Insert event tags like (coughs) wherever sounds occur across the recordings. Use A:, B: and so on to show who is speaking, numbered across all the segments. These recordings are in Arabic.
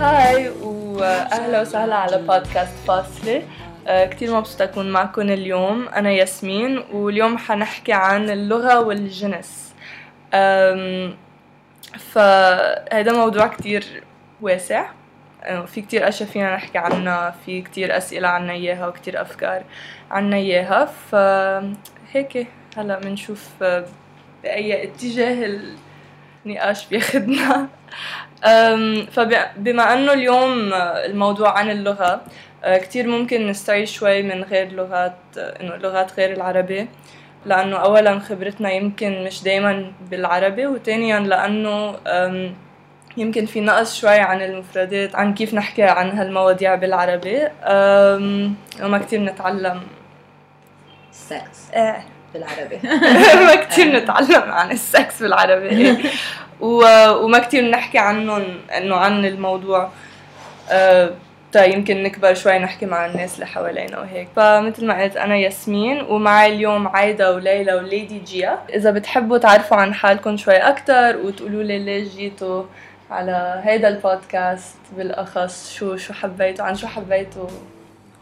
A: هاي واهلا وسهلا على بودكاست فاصلة آه، كتير مبسوطة أكون معكم اليوم أنا ياسمين واليوم حنحكي عن اللغة والجنس فهذا موضوع كتير واسع في كتير أشياء فينا نحكي عنها في كتير أسئلة عنا إياها وكتير أفكار عنا إياها فهيك هلا بنشوف بأي اتجاه النقاش بياخدنا فبما أنه اليوم الموضوع عن اللغة أه، كتير ممكن نستعيش شوي من غير لغات إنه لغات غير العربي لأنه اولا خبرتنا يمكن مش دايما بالعربي وثانيا لأنه يمكن في نقص شوي عن المفردات عن كيف نحكي عن هالمواضيع بالعربي. وما كتير نتعلم. إيه.
B: بالعربي. (laughs)
A: ما كتير نتعلم عن السكس بالعربي. و- وما كتير نحكي عنهم إنه عن الموضوع. آه، تا يمكن نكبر شوي نحكي مع الناس اللي حوالينا وهيك. فمثل ما قلت أنا ياسمين ومعي اليوم عايدة وليلى وليدي جيا. إذا بتحبوا تعرفوا عن حالكم شوي أكتر وتقولوا لي ليش جيتوا على هيدا البودكاست بالأخص شو شو حبيتوا عن شو حبيتوا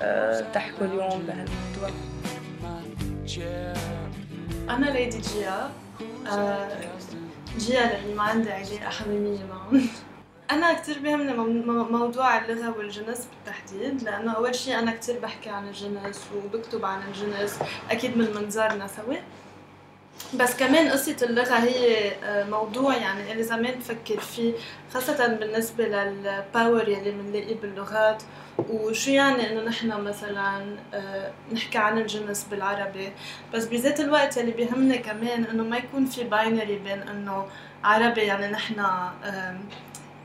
A: آه، تحكوا اليوم بهالموضوع.
C: أنا ليدي جيا. آه، جيا لأني ما عندي علاقة حميمية معهم. (laughs) أنا كتير بيهمني مو- مو- موضوع اللغة والجنس بالتحديد لأنه أول شيء أنا كتير بحكي عن الجنس وبكتب عن الجنس أكيد من منظارنا سوا بس كمان قصة اللغة هي آه، موضوع يعني إلي زمان بفكر فيه خاصة بالنسبة للباور يلي بنلاقيه باللغات وشو يعني إنه نحن مثلا آه، نحكي عن الجنس بالعربي؟ بس بذات الوقت اللي بيهمني كمان إنه ما يكون في binary بين إنه عربي يعني نحن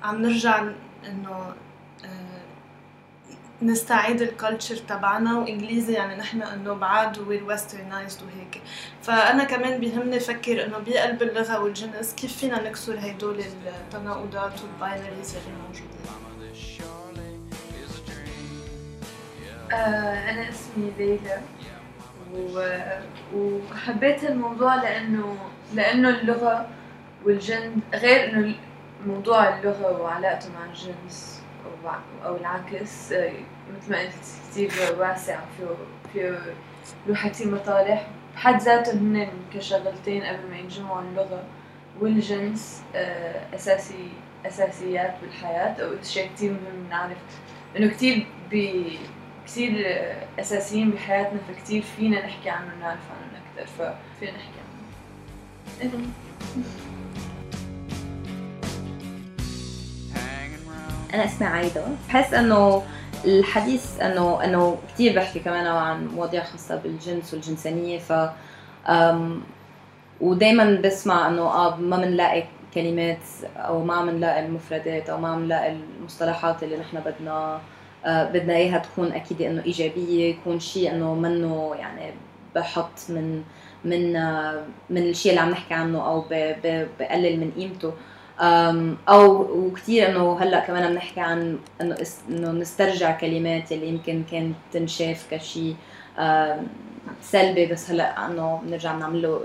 C: عم نرجع إنه آه، نستعيد ال culture تبعنا وإنجليزي يعني نحن إنه بعاد we're westernized وهيك. فأنا كمان بيهمني أفكر إنه بقلب اللغة والجنس كيف فينا نكسر هدول التناقضات وال binaries اللي موجودين.
D: أنا اسمي ليلى. و... وحبيت الموضوع لأنه لأنه اللغة والجن غير إنه موضوع اللغة وعلاقته مع الجنس أو, العكس آه، مثل ما قلت كتير واسع فيه فيه مطالح. بحد ذاتهم هن كشغلتين قبل ما ينجمعوا اللغة والجنس آه، أساسي أساسيات بالحياة أو شيء كتير مهم نعرف. إنه كتير بي كتير أساسيين بحياتنا فكتير فينا نحكي عنهم نعرف عنهم أكتر ففينا نحكي عنهم.
B: أنا اسمي عايدة بحس إنه الحديث إنه إنه كثير بحكي كمان عن مواضيع خاصة بالجنس والجنسانية ف ودائما بسمع إنه آه ما بنلاقي كلمات أو ما عم نلاقي المفردات أو ما عم نلاقي المصطلحات اللي نحن بدنا بدنا إياها تكون أكيد إنه إيجابية يكون شيء إنه منه يعني بحط من من آه من الشيء اللي عم نحكي عنه أو بقلل من قيمته. أو وكثير إنه هلأ كمان عم نحكي عن إنه إنه نسترجع كلمات اللي يمكن كانت تنشاف كشيء سلبي بس هلأ إنه بنرجع بنعمل له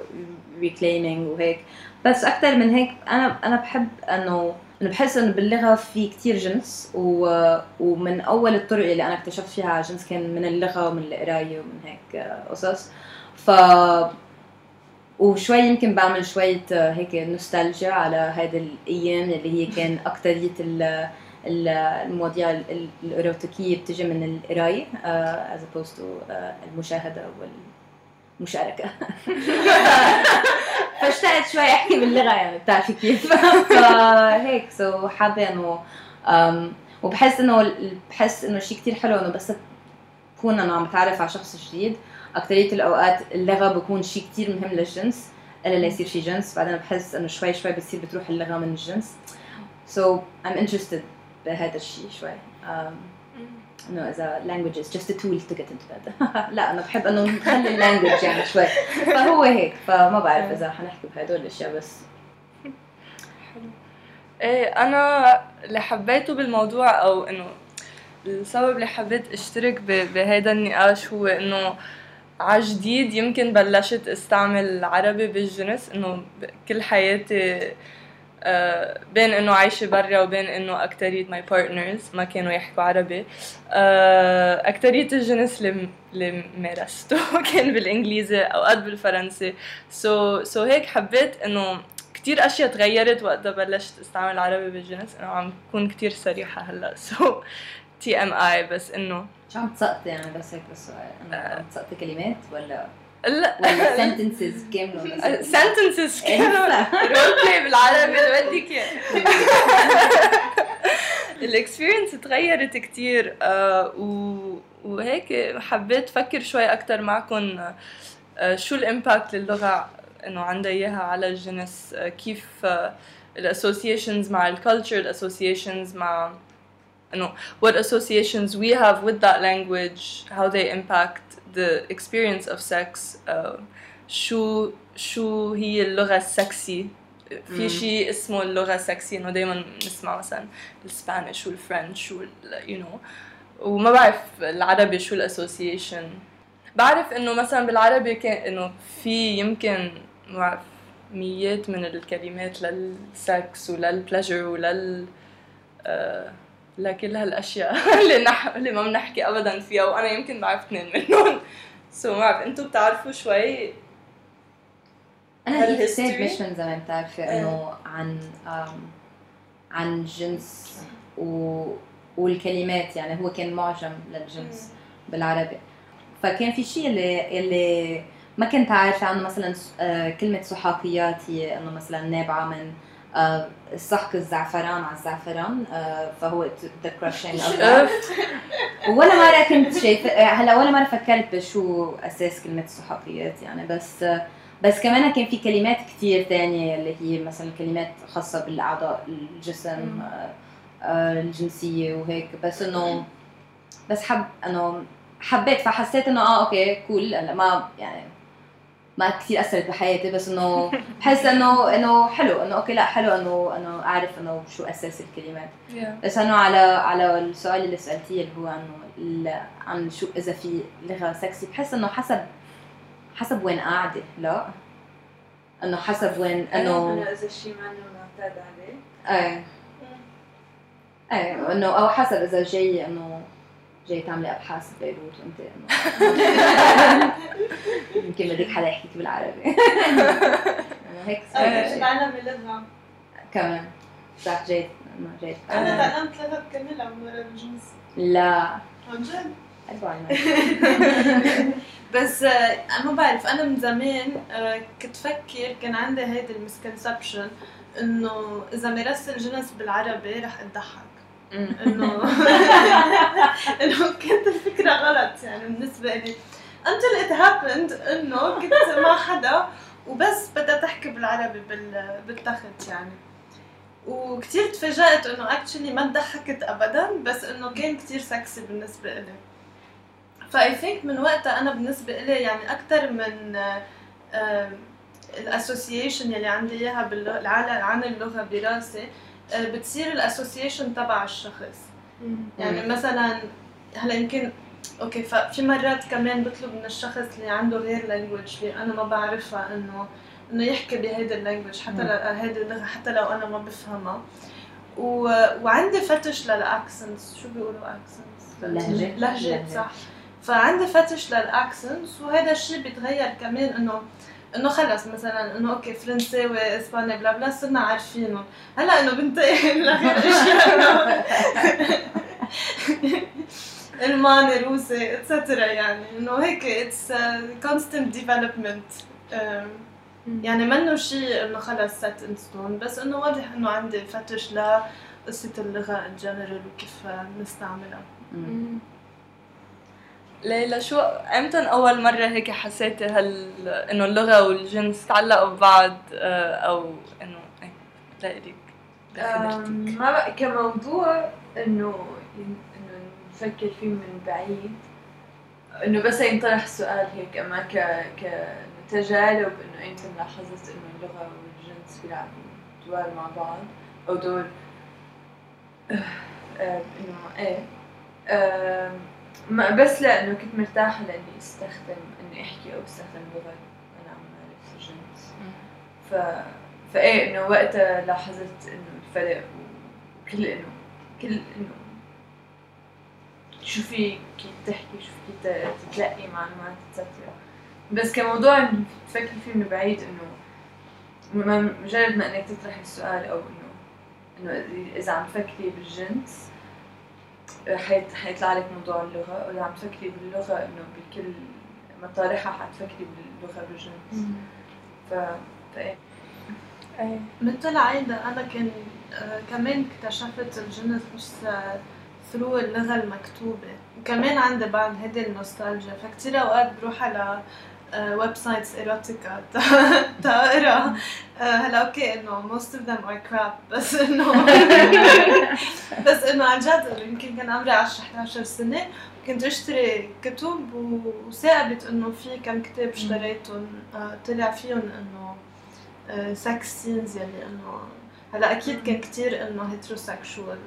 B: ريكليمينج وهيك. بس أكثر من هيك أنا أنا بحب إنه انه بحس انه باللغة في كتير جنس و... ومن أول الطرق اللي أنا اكتشفت فيها جنس كان من اللغة ومن القراية ومن هيك آه، قصص. ف وشوي يمكن بعمل شوية آه، هيك نوستالجيا على هيدا الأيام اللي هي كان أكترية ال- ال- المواضيع ال- ال- الإيروتيكية بتجي من القراية آه، as opposed to المشاهدة والمشاركة. (laughs) فاشتقت شوي أحكي باللغة يعني بتعرفي كيف. (laughs) فهيك سو حابة إنه أم، وبحس ال- بحس إنه شيء كتير حلو إنه بس بكون أنا عم بتعرف على شخص جديد. أكترية الأوقات اللغة بكون شيء كتير مهم للجنس إلا ليصير في جنس. بعدين بحس إنه شوي شوي بتصير بتروح اللغة من الجنس. So I'm interested بهذا الشيء شوي. um, انه اذا language is just a tool to get into (laughs) لا أنا بحب إنه نخلي اللانجوج يعني شوي. فهو هيك فما بعرف إذا حنحكي بهدول الأشياء بس.
A: إيه أنا اللي حبيته بالموضوع أو إنه السبب اللي حبيت أشترك بهذا النقاش هو إنه عجديد يمكن بلشت أستعمل العربي بالجنس إنه كل حياتي بين إنه عايشة برا وبين إنه أكترية my partners ما كانوا يحكوا عربي. آه، أكترية الجنس اللي مارسته (laughs) كان بالإنجليزي أوقات بالفرنسي. so so, so so هيك حبيت إنه كتير أشياء تغيرت وقتها بلشت أستعمل العربي بالجنس. إنه عم بكون كتير صريحة هلأ. so TMI بس إنه
B: شو عم تسقطي يعني؟ بس هيك بالسؤال انه عم تسقطي كلمات ولا
A: لا.
B: sentences كاملة بس
A: sentences كانوا
B: انسى.
A: role play بالعربي بدك إياه. (laughs) ال experience تغيرت كتير. آه، و- وهيك حبيت أفكر شوي أكثر معكم آه، شو ال impact للغة؟ إنه عندها إياها على الجنس. آه، كيف ال associations مع ال culture ال associations مع إنه what associations we have with that language how they impact the experience of sex آه، شو شو هي اللغة السكسي في. شيء اسمه اللغة السكسي إنه دايما نسمع مثلا ال Spanish وال French وال you know. وما بعرف العربي شو ال association بعرف إنه مثلا بالعربي كان إنه في يمكن ما بعرف ميات من الكلمات لل sex ولل pleasure ولل آه لكل هالاشياء (laughs) اللي نح... اللي ما بنحكي ابدا فيها وأنا يمكن بعرف اثنين منهم. (laughs) so ما بعرف أنتم بتعرفوا شوي أنا
B: هيك كتاب؟ مش من زمان بتعرفي إنه عن عن جنس و والكلمات يعني هو كان معجم للجنس بالعربي. فكان في شيء اللي اللي ما كنت عارفة عنه مثلا آه، كلمة سحاقيات هي إنه مثلا نابعة من سحق الزعفران على الزعفران آه، فهو ذا crushing
A: of.
B: ولا مرة كنت شايفة آه، هلا ولا مرة فكرت بشو أساس كلمة السحاقيات يعني بس آه، بس كمان كان في كلمات كتير تانية اللي هي مثلا كلمات خاصة بالأعضاء الجسم آه، آه، الجنسية وهيك. بس إنه بس حب إنه حبيت فحسيت إنه آه أوكي cool هلا ما يعني ما كثير أثرت بحياتي بس إنه بحس إنه إنه حلو إنه okay لا حلو إنه إنه أعرف إنه شو أساس الكلمات.
A: Yeah.
B: بس أنه على على السؤال اللي سألتيه اللي هو إنه عن شو إذا في لغة سكسي بحس إنه حسب حسب وين قاعدة. لا. إنه حسب وين
D: إنه إذا شيء ما معتاد عليه.
B: إيه. إيه. إنه أو حسب إذا جاي إنه جاي تعملي أبحاث ببيروت وأنت (laughs) يمكن بدك حدا يحكيك بالعربي. (laughs) هيك
C: تعلم اللغة
B: كمان. صح جاي جاي. أنا.
C: تعلمت لغة كاملة ورا الجنس.
B: لا.
C: عن جد. (laughs) بس آه، ما بعرف. أنا من زمان آه، كنت فكر كان عندي هيدي المسكنسبشن إنه إذا مارست الجنس بالعربي رح اضحك إنه (laughs) إنه كانت الفكرة غلط يعني بالنسبة لي. until it happened إنه كنت مع حدا وبس بدها تحكي بالعربي بال- بالتخت يعني. وكتير تفاجأت إنه actually ما ضحكت ابدا بس إنه كان كتير سكسي بالنسبة لي ف I think من وقتها أنا بالنسبة لي يعني أكثر من ال association يلي عندي إياها باللغة عن اللغة براسي آه، بتصير ال association تبع الشخص يعني. مثلا هلأ يمكن okay ففي مرات كمان بطلب من الشخص اللي عنده غير language اللي أنا ما بعرفها إنه إنه يحكي بهيدي ال language حتى
B: مم.
C: لو هيدي اللغة حتى لو أنا ما بفهمها و... وعندي fetish لل accents شو بيقولوا accents
B: لهجة.
C: لهجة
B: لهجة.
C: صح فعندي fetish لل accents وهذا الشيء بيتغير كمان إنه إنه خلص مثلا إنه okay فرنساوي اسباني بلا بلا صرنا عارفينه. هلأ إنه بنتقل (laughs) لغير اشياء (laughs) ألماني روسي et cetera يعني إنه هيك it's constant development يعني منه شيء إنه خلص set in stone بس إنه واضح إنه عندي fetish لقصة اللغة in general وكيف نستعملها.
A: ليلى شو إمتى أول مرة هيك حسيتي هال إنه اللغة والجنس تعلقوا ببعض آه، أو إنه إيه لإلك؟
D: ما بقى كموضوع إنه إنه نفكر فيه من بعيد إنه بس ينطرح السؤال هيك أما ك ك تجارب إنه أنت لاحظت إنه اللغة والجنس بيلعبوا دور مع بعض أو دور آه، إنه إيه ما بس لأنه كنت مرتاحة لأني أستخدم إني أحكي أو أستخدم لغة أنا عم مارس الجنس ف فإيه إنه وقتها لاحظت إنه الفرق وكل إنه كل إنه شو في كيف تحكي شو في ت- تتلقي معلومات اتسترا بس كموضوع تفكر فيه من بعيد إنه مجرد ما إنك تطرح السؤال أو إنه إنه إذا عم تفكري بالجنس حيطلع لك موضوع اللغة أو إذا عم تفكري باللغة إنه بكل مطارحها حتفكري باللغة بالجنس. ف فإيه
A: إيه.
C: مثل عايدة أنا كان آه، كمان اكتشفت الجنس مش through اللغة المكتوبة. وكمان عندي بعد هيدي النوستالجيا. فكتير أوقات بروح على websites erotica تقرا آه، هلا okay انه most of them are crap بس انه بس انه عن جد يمكن كان عمري 10 11 سنه كنت اشتري كتب و- وتاقبت انه في كم كتاب اشتريتهم آه، طلع فيهم انه sex scenes يلي انه هلا أكيد كان كتير انه heterosexual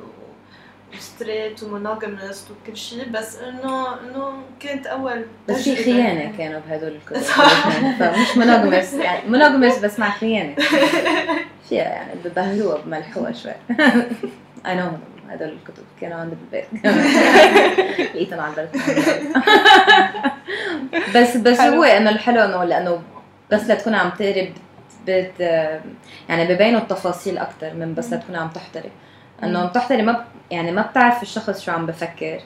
C: و straight و monogamist وكل شيء بس إنه إنه كانت أول
B: بس في. خيانة كانوا بهدول الكتب (laughs)
C: صح.
B: فمش monogamous يعني monogamous بس مع خيانة. (laughs) فيها يعني ببهلوها بملحوها شوي. I know هدول الكتب كانوا عندي بالبيت. لقيتهم على البلكونه بس بس. هو إنه الحلو إنه لأنه بس لتكون عم تقري بت يعني ببينوا التفاصيل أكثر من بس لتكون عم تحتري إنه عم تحتري ما ب- يعني ما بتعرف الشخص شو عم بفكر.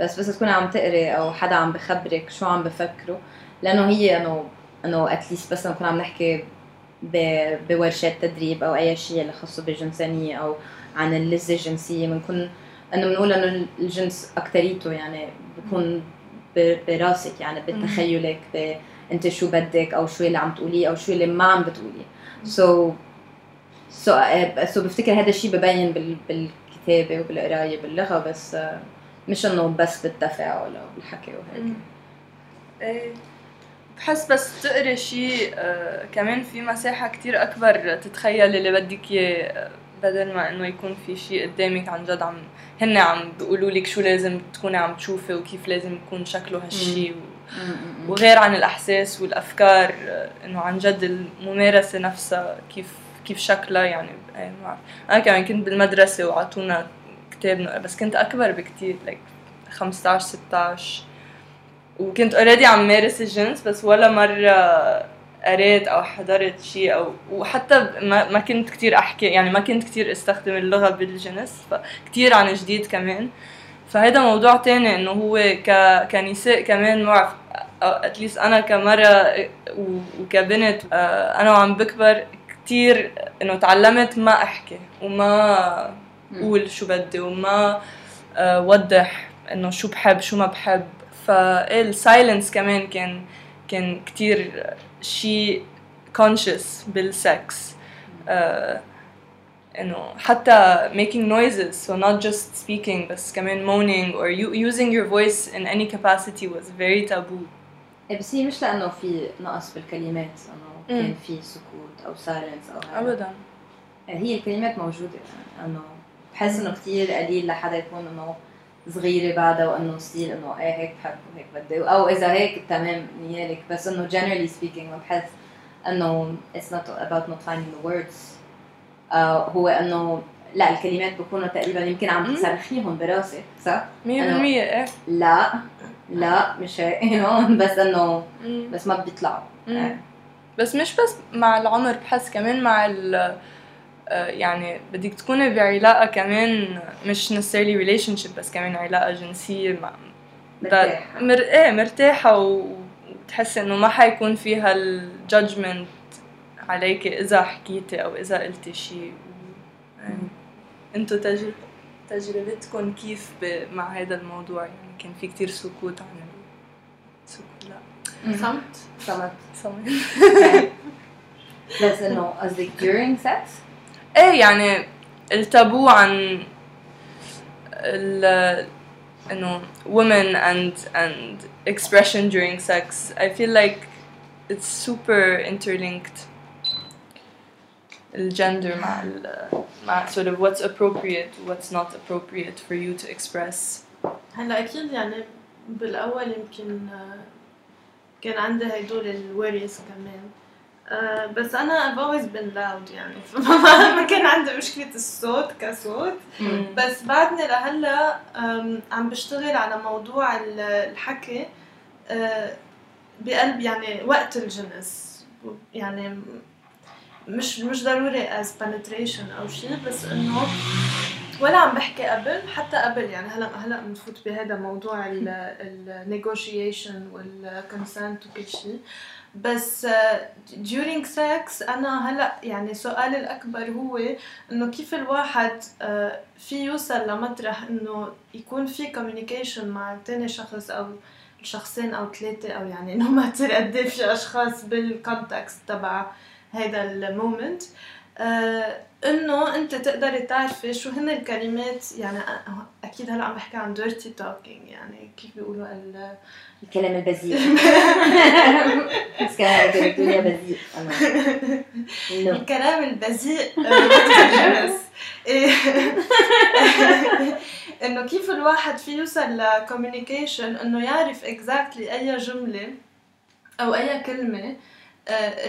B: بس بس تكون عم تقري أو حدا عم بخبرك شو عم بفكروا. لأنه هي إنه إنه اتليست بس نكون عم نحكي بورشات تدريب أو أي شيء اللي خاصه بالجنسانيه أو عن اللذة الجنسية بنكون إنه بنقول إنه الجنس أكتريته يعني بكون براسك يعني بتخيلك أنت شو بدك أو شو اللي عم تقوليه أو شو اللي ما عم بتقوليه. so so so بفتكر هذا الشيء ببين بال- بالكتابة وبالقراية باللغة بس آه، مش إنه بس بالتفاعل أو بالحكي وهيك.
A: إيه بحس بس تقري شيء آه كمان في مساحة كتير أكبر تتخيل اللي بدك إياه آه، بدل ما إنه يكون في شيء قدامك عن جد عم هن عم بيقولوا لك شو لازم تكوني عم تشوفي وكيف لازم يكون شكله هالشيء و... وغير عن الأحساس والأفكار آه، إنه عن جد الممارسة نفسها كيف كيف شكلها يعني إيه، ما. أنا كمان كنت بالمدرسة وعطونا كتاب بس كنت أكبر بكتير like 15 16 وكنت اوريدي عم مارس الجنس بس ولا مرة قريت أو حضرت شيء أو وحتى ما, ما كنت كتير أحكي يعني ما كنت كتير أستخدم اللغة بالجنس فكتير عن جديد كمان فهذا موضوع تاني إنه هو ك... كنساء كمان معرف at least أنا كمرة وكبنت آه، أنا وعم بكبر كتير إنه تعلمت ما أحكي وما أقول شو بدي وما آه، وضح إنه شو بحب شو ما بحب. فال silence كمان كان كان كتير شيء conscious بالسكس إنه حتى making noises so not just speaking بس كمان moaning or using your voice in any capacity was very taboo.
B: إيه بس هي مش لأنه في نقص بالكلمات
A: إنه.
B: كان في سكوت أو silence أو هيك.
A: ابدا
B: هي الكلمات موجودة يعني إنه بحس إنه كثير قليل لحدا يكون إنه صغيرة بعدها وإنه still إنه إيه هيك بحب وهيك بدي أو إذا هيك تمام نيالك بس إنه generally speaking ما بحس إنه it's not about not finding the words آه هو إنه لا الكلمات بكونوا تقريبا يمكن عم. تصرخيهم براسك صح؟
A: 100% إيه
B: لا لا مش هيك (laughs) بس
A: إنه.
B: بس ما بيطلعوا. إيه.
A: بس مش بس مع العمر بحس كمان مع ال آه، يعني بدك تكوني بعلاقة كمان مش necessarily relationship بس كمان علاقة جنسية مع
B: مرتاحة.
A: مر... إيه مرتاحة وتحسي إنه ما حيكون فيها الجادجمنت عليك إذا حكيتي أو إذا قلتي شيء. يعني انتو تجر... تجربتكم كيف ب... مع هذا الموضوع يعني كان في كتير سكوت عن ال... سكوت لا
C: صمت
B: صمت
A: صمت
B: بس انه قصدك during sex
A: ايه يعني التابو عن ال انه women and and expression during sex I feel like it's super interlinked الجندر مع ال مع sort of what's appropriate what's not appropriate for you to express
C: هلا اكيد يعني بالاول يمكن آه، كان عندي هدول الوريز كمان. آه، بس أنا I've always been loud يعني. فما (laughs) ما كان عندي مشكلة الصوت كصوت. بس بعدني لهلا عم بشتغل على موضوع ال- الحكي أه، بقلب يعني وقت الجنس. يعني مش مش ضروري as penetration أو شيء بس إنه ولا عم بحكي قبل حتى قبل يعني هلا هلا بنفوت بهذا موضوع ال negotiation وال consent وكل شيء بس آه، during sex أنا هلا يعني سؤالي الأكبر هو إنه كيف الواحد آه، في يوصل لمطرح إنه يكون في communication مع تاني شخص أو شخصين أو ثلاثة أو يعني إنه ما تصير قد في أشخاص بال context تبع هذا ال moment آه إنه أنت تقدري تعرفي شو هن الكلمات يعني أ- أكيد هلأ عم بحكي عن dirty talking يعني كيف بيقولوا ال (laughs)
B: الكلام البذيء بذيء.
C: الكلام البذيء. إنه كيف الواحد في يوصل ل communication إنه يعرف exactly أي جملة أو أي كلمة آه،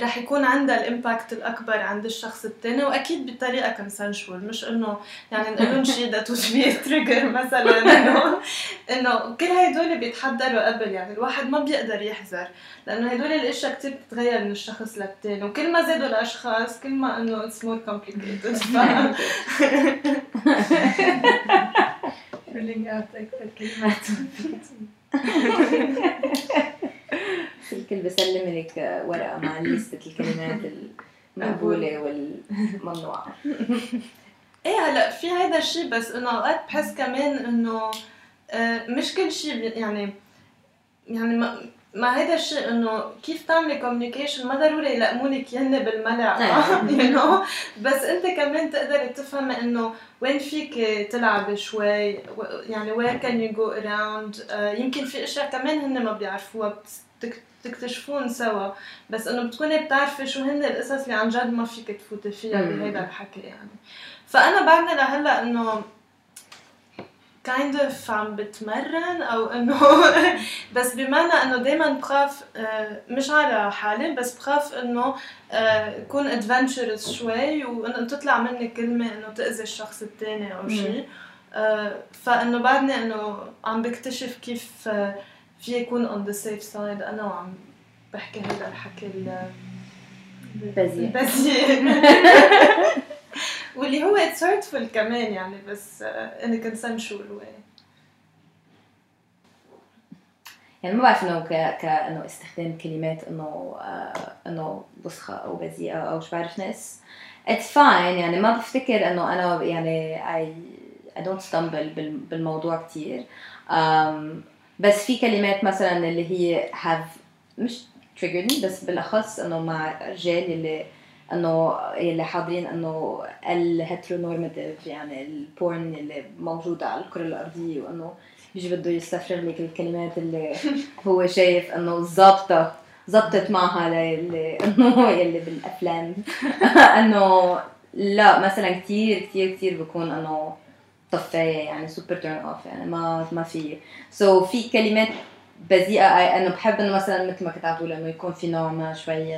C: رح يكون عندها ال impact الأكبر عند الشخص الثاني وأكيد بطريقة consensual مش إنه يعني نقول لهم شيء that'd be trigger (laughs) مثلا إنه (laughs) إنه كل هدول بيتحضروا قبل يعني الواحد ما بيقدر يحذر لأنه هدول الأشياء كثير بتتغير من الشخص للتاني وكل ما زادوا الأشخاص كل ما إنه it's more complicated
D: rolling out أكثر كلمات
B: الكل بسلم لك ورقة مع (coughs) لستة الكلمات المقبولة والممنوعة. (laughs)
C: إيه هلأ في هذا الشيء بس إنه أوقات بحس كمان إنه آه، مش كل شيء يعني يعني ما مع هذا الشيء إنه كيف تعملي communication ما ضروري يلقمولك يهن بالملعقه
B: نعم. (laughs)
C: you know. بس أنت كمان تقدري تفهمي إنه وين فيك تلعبي شوي يعني can you go around آه، يمكن في أشياء كمان هن ما بيعرفوها تكتشفون سوا. بس إنه بتكوني بتعرفي شو هن القصص اللي عن جد ما فيك تفوتي فيها. بهذا الحكي يعني. فأنا بعدني لهلأ إنه kind of عم بتمرن أو إنه (laughs) بس بمعنى إنه دائما بخاف آه، مش على حالي بس بخاف إنه آه، اكون ادفنتشرس شوي وإنه تطلع مني كلمة إنه تأذي الشخص الثاني أو شيء آه، فإنه بعدني إنه عم بكتشف كيف آه، في يكون on the safe side. أنا وعم بحكي هذا الحكي ال-
B: البذيء.
C: البذيء (laughs) واللي هو اتس hurtful كمان يعني بس a consensual way.
B: يعني ما بعرف إنه ك كإنه استخدام كلمات إنه آه إنه وسخه أو بذيئه أو شو بعرف ناس. it's fine يعني ما بفتكر إنه أنا يعني I don't stumble بال- بالموضوع كتير. um, بس في كلمات مثلا اللي هي have مش triggered بس بالأخص إنه مع الرجال اللي إنه اللي حاضرين إنه ال heteronormative يعني ال porn اللي موجودة على الكرة الأرضية وإنه بيجي بده يستفرغ لك الكلمات اللي (laughs) هو شايف إنه ظابطة زبطت معها إنه يلي بالأفلام. (laughs) إنه لا مثلا كثير كثير كثير بكون إنه طفاية يعني super turn off يعني ما ما في. so so في كلمات بذيئة انه بحب إنه مثلا مثل ما كنت عم تقول إنه يكون في نوع ما شوي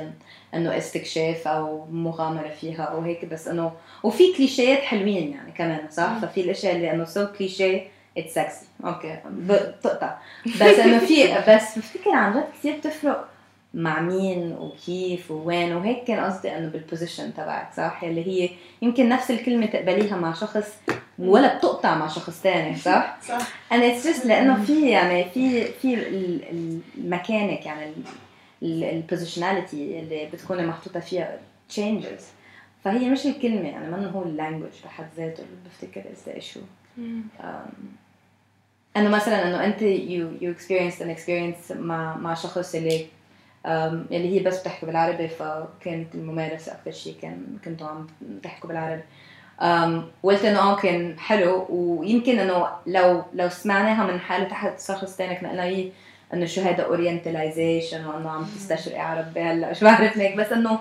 B: إنه استكشاف أو مغامرة فيها أو هيك بس إنه وفي كليشيات حلوين يعني كمان صح؟ ففي الأشياء اللي إنه so cliché it's sexy okay بتقطع بس إنه في (laughs) بس بفتكر عن جد كثير بتفرق مع مين وكيف ووين وهيك كان قصدي إنه بال position تبعك صح؟ اللي هي يمكن نفس الكلمة تقبليها مع شخص ولا بتقطع مع شخص تاني صح؟
C: صح
B: and it's just لأنه في يعني في في ال- ال- المكانك يعني ال positionality اللي بتكوني محطوطة فيها changes. فهي مش الكلمة يعني ما هو ال language بحد ذاته اللي بفتكر the issue. um, إنه مثلا إنه أنت you you experienced an experience مع مع شخص اللي um, اللي هي بس بتحكي بالعربي فكانت الممارسة أكثر شيء كان كنتوا عم تحكوا بالعربي. قلت إنه آه كان حلو. ويمكن إنه لو لو سمعناها من حاله تحت شخص ثاني كنا قلنا إنه شو هذا اورينتاليزيشن وإنه عم تستشرقي عربي هلا شو بعرف هيك بس إنه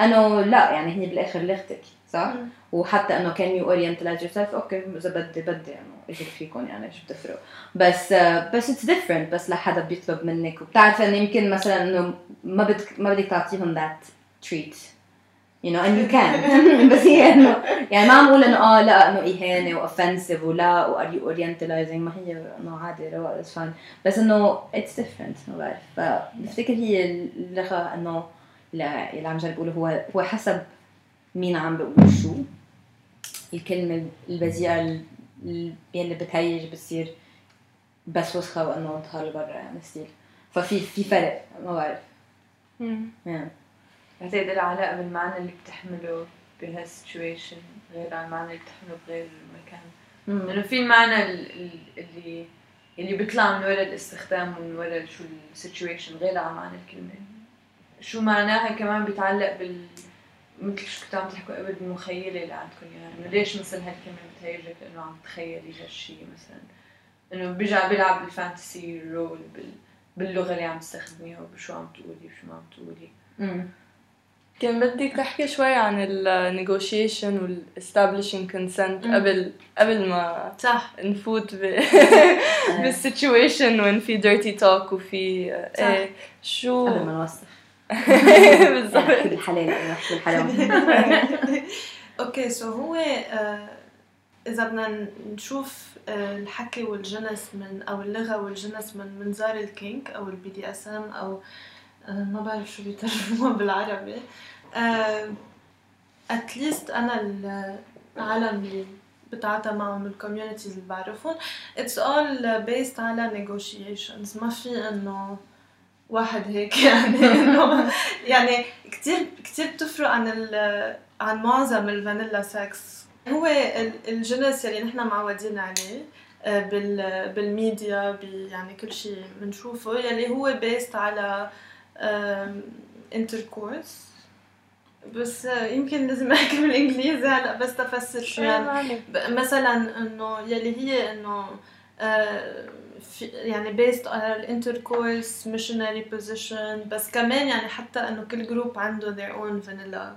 B: إنه لا يعني هي بالآخر لغتك صح؟ وحتى إنه كان you orientalize yourself okay إذا بدي بدي انه إذا فيكم يعني شو بتفرق. بس بس it's different بس لحدا بيطلب منك. وبتعرف إنه يمكن مثلا إنه ما بدك ما بدك تعطيهم that treat you know and you can. بس هي انه يعني ما عم أقول إنه آه لا إنه إهانة و offensive ولا orientalizing ما هي انه عادي رواق it's fine بس إنه it's different ما بعرف فبفتكر هي اللغة إنه اللي عم جرب أقوله هو هو حسب مين عم بقول شو. الكلمة البذيئه ال- يلي بتهيج بتصير بس وسخة وإنه turn off لبرا يعني still. ففي في فرق ما بعرف يعني
D: بعتقد لها علاقة بالمعنى اللي بتحمله بهال situation غير عن المعنى اللي بتحمله بغير المكان.
B: مم.
D: لأنه في المعنى ال- ال- اللي اللي بيطلع من وراء الاستخدام ومن وراء شو ال situation غير عن معنى الكلمة. شو معناها كمان بيتعلق بال مثل شو كنتوا عم تحكوا قبل بالمخيلة اللي عندكم إياها. إنه ليش مثلا هالكلمة بتهيجك لأنه عم تخيلي هالشيء مثلا؟ إنه بيرجع بيلعب بال fantasy role بال... باللغة اللي عم تستخدميها وبشو عم تقولي وشو ما عم تقولي.
A: كان بدك تحكي شوي عن ال negotiation وال establishing consent
C: مم.
A: قبل قبل ما
C: صح
A: نفوت ب (laughs) (laughs) بال situation وين في dirty talk وفي
C: صح.
A: إيه شو
B: قبل ما نوصل (laughs)
A: بالضبط
B: بالحلال نحكي بالحرام
C: okay so هو آه، إذا بدنا نشوف آه، الحكي والجنس من أو اللغة والجنس من منظار ال kink أو ال BDSM أو ما بعرف شو بيترجموها (laughs) بالعربي. at least أنا العالم اللي بتعاطى معهم ال communities اللي بعرفهم it's all based على negotiations. ما في إنه واحد هيك (laughs) يعني (laughs) يعني كتير كتير بتفرق عن عن معظم ال vanilla sex هو ال- الجنس يلي نحن معودين عليه آه، بال بالميديا يعني كل شيء بنشوفه يلي هو based على intercourse بس آه، يمكن لازم (laughs) احكي بالانجليزي هلا بس تفسر شو يعني مثلا إنه يلي هي إنه آه، يعني based على ال intercourse missionary position. بس كمان يعني حتى إنه كل group عنده their own vanilla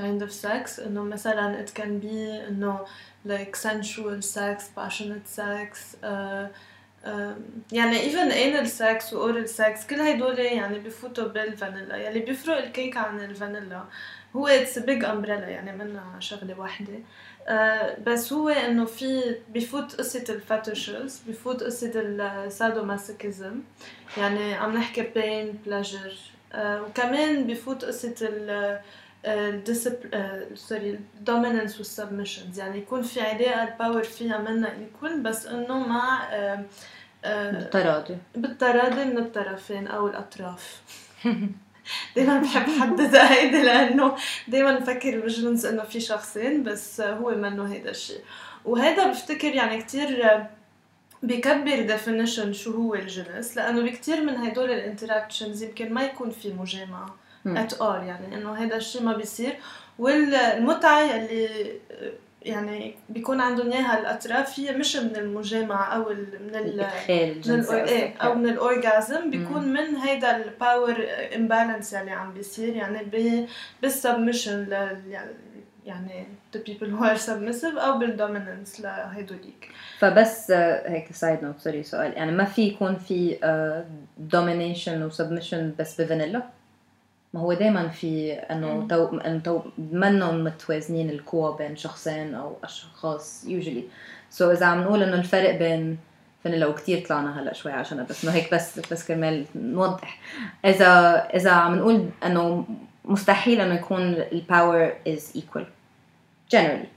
C: kind of sex. إنه مثلا it can be إنه like sensual sex passionate sex uh, يعني even anal sex و oral sex كل هدول يعني بفوتوا بالفانيلا. يلي بيفرق الكيك عن الفانيلا. هو a big umbrella يعني منها شغلة واحدة. آه، بس هو إنه في بفوت قصة ال fetishes بفوت قصة ال sadomasochism يعني عم نحكي pain pleasure. آه، وكمان بفوت ال sorry ال dominance وال submissions يعني يكون في علاقة ال power فيها منا equal بس إنه مع آه، آه،
B: بالتراضي.
C: بالتراضي من الطرفين أو الأطراف. (laughs) دايما بحب حدد هيدي لأنه دايما بفكر بالجنس إنه في شخصين بس هو منه هيدا الشيء وهذا بفتكر يعني كتير بكبر definition شو هو الجنس لأنه بكتير من هدول الانتراكشنز يمكن ما يكون في مجامعة.
B: مم.
C: at all يعني إنه هذا الشيء ما بيصير. والمتعة اللي يعني بيكون عندهم إياها الأطراف هي مش من المجامعة أو من ال من إيه
B: أو.
C: من ال orgasm بيكون من هيدا ال power imbalance اللي عم بيصير يعني ب بال submission ل يعني the people who are submissive أو بال dominance لهدوليك
B: فبس آه، هيك side note sorry سؤال. يعني ما في يكون في domination و submission بس بفانيلا؟ ما هو دائما في
C: إنه.
B: تو إنه تو منهم متوازنين القوى بين شخصين أو أشخاص usually so so إذا عم نقول إنه الفرق بين فانيلا وكتير طلعنا هلأ شوي عشان بس إنه هيك بس بس كرمال نوضح. اذا إذا عم نقول إنه مستحيل إنه يكون ال power is equal. Generally.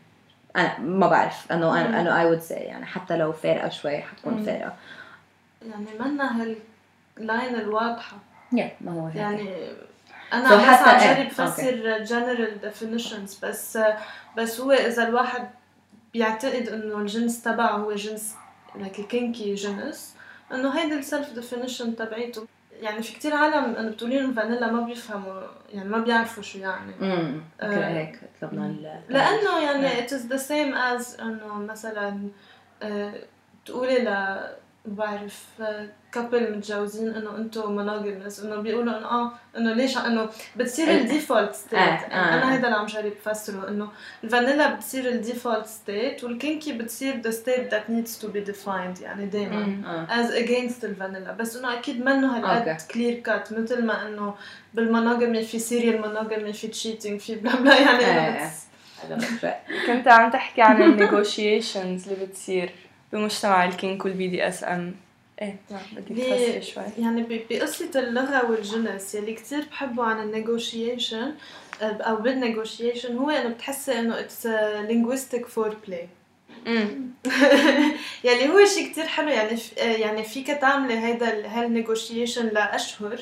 B: أنا ما بعرف. إنه أنا إنه I would say يعني حتى لو فارقة شوي حتكون. فارقة.
C: يعني منا هال line الواضحة.
B: يا ما هو هيك.
C: يعني
B: So
C: أنا بس
B: حتى
C: عم جرب فسر general definitions بس بس هو إذا الواحد بيعتقد إنه الجنس تبعه هو جنس like ال kinky جنس إنه هيدي ال self definition تبعيته. يعني في كتير عالم إنه بتقولي لهم فانيلا ما بيفهموا يعني ما بيعرفوا شو يعني.
B: امم هيك طلبنا
C: لأنه يعني it is the same as إنه مثلا آه، تقولي ل بعرف couple متجوزين إنه أنتم monogamous إنه بيقولوا إنه آه إنه ليش إنه بتصير
B: إيه.
C: الديفولت ستيت
B: آه، آه.
C: أنا هيدا اللي عم جرب بفسره إنه الفانيلا بتصير ال default state وال kinky بتصير the state that needs to be defined يعني دائما
B: آه.
C: as against الفانيلا بس إنه أكيد منه هالقد. clear cut مثل ما إنه بال monogamy في serial monogamy في cheating في بلا بلا يعني.
A: كنت عم تحكي عن (laughs) ال negotiations اللي بتصير بمجتمع ال kink وال BDSM. إيه نعم؟ تفسري شوي.
C: يعني بقصة اللغة والجنس يلي كتير بحبه عن ال negotiation أو بال negotiation هو إنه بتحسي it's a linguistic foreplay.
A: امم (laughs)
C: يلي هو شيء كتير حلو يعني ف- يعني فيك تعملي هيدا هال negotiation لأشهر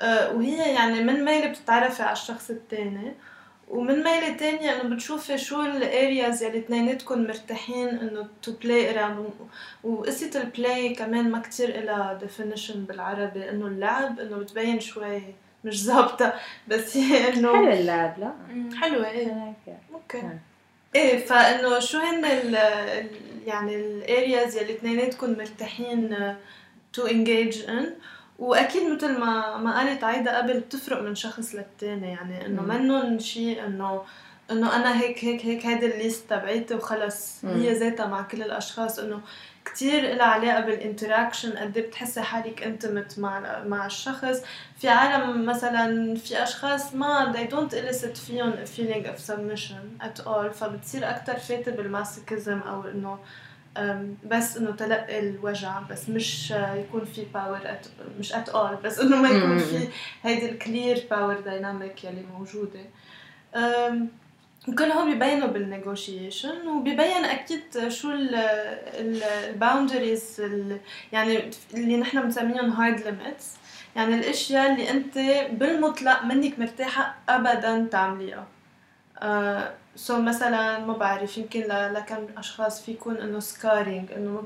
C: آه، وهي يعني من ميلة بتتعرفي على الشخص التاني. ومن ميلة تانية انه بتشوفي شو ال areas يلي اتنيناتكم مرتاحين إنه to play around وقصة ال play كمان ما كتير إلها definition بالعربي إنه اللعب إنه بتبين شوي مش ظابطة بس هي (laughs) إنه
B: حلو اللعب لا.
C: حلوة
B: إيه.
C: okay.
B: نعم.
C: إيه فإنه شو هن ال ال- يعني ال areas يلي اثنيناتكم مرتاحين to engage in وأكيد مثل ما ما قالت عايدة قبل بتفرق من شخص للتاني يعني
B: إنه.
C: منن شيء انه إنه أنا هيك هيك هيك هيدي ال list تبعيتي وخلص
B: مم.
C: هي ذاتها مع كل الأشخاص إنه كتير لها علاقه بال interaction قد إيه بتحسي حالك intimate مع مع الشخص في عالم مثلا في أشخاص ما they don't elicit فيهم feeling of submission at all فبتصير أكتر فاتة بال masochism أو إنه بس إنه تلقي الوجع بس مش آه، يكون في power مش at all بس إنه ما يكون. في هيدي ال clear power dynamic يلي موجودة. أم، وكل هو بيبينوا بال negotiation وبيبين أكيد شو ال boundaries يعني اللي نحن بنسميهم hard limits يعني الأشياء اللي أنت بالمطلق منك مرتاحة ابدا تعمليها. so مثلا ما بعرف يمكن لكم أشخاص في يكون إنه scarring إنه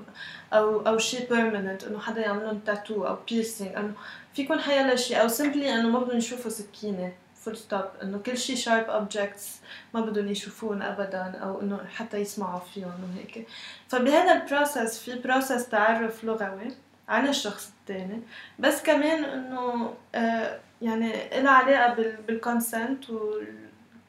C: أو أو شيء permanent إنه حدا يعمل لهم تاتو أو piercing إنه في يكون حيلا شيء أو simply إنه ما بدهم يشوفوا سكينة full stop إنه كل شيء sharp objects ما بدهم يشوفون ابدا أو إنه حتى يسمعوا فيهم وهيك فبهذا ال process في process تعرف لغوي عن الشخص الثاني بس كمان إنه آه يعني لها علاقة بال consent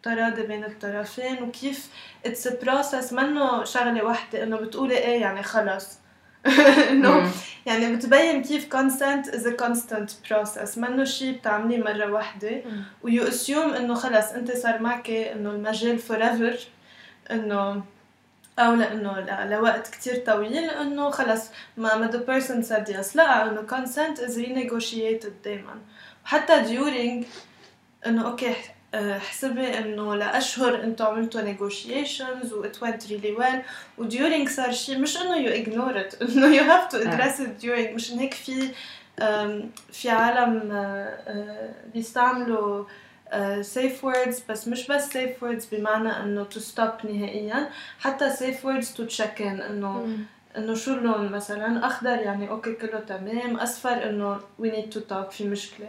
C: والتراضي بين الطرفين وكيف it's process منه شغلة واحدة إنه بتقولي إيه يعني خلص. (laughs)
B: إنه.
C: يعني بتبين كيف consent is a constant process. منه شيء بتعمليه مرة واحدة. ويو assume إنه خلص أنت صار معك إنه المجال forever. إنه أو لإنه لوقت كتير طويل. إنه خلص ما ما the person said yes. لا إنه consent is renegotiated دايما. وحتى during إنه أوكي حسبي إنه لأشهر أنتم عملتوا negotiations و it went really well. و during صار شيء مش إنه you ignore it (laughs) إنه you have to address it during مشان هيك في في عالم آه، آه، بيستعملوا safe words بس مش بس safe words بمعنى إنه to stop نهائيا. حتى safe words to check in إنه إنه شو اللون مثلا أخضر يعني okay كله تمام أصفر إنه we need to talk في
B: مشكلة.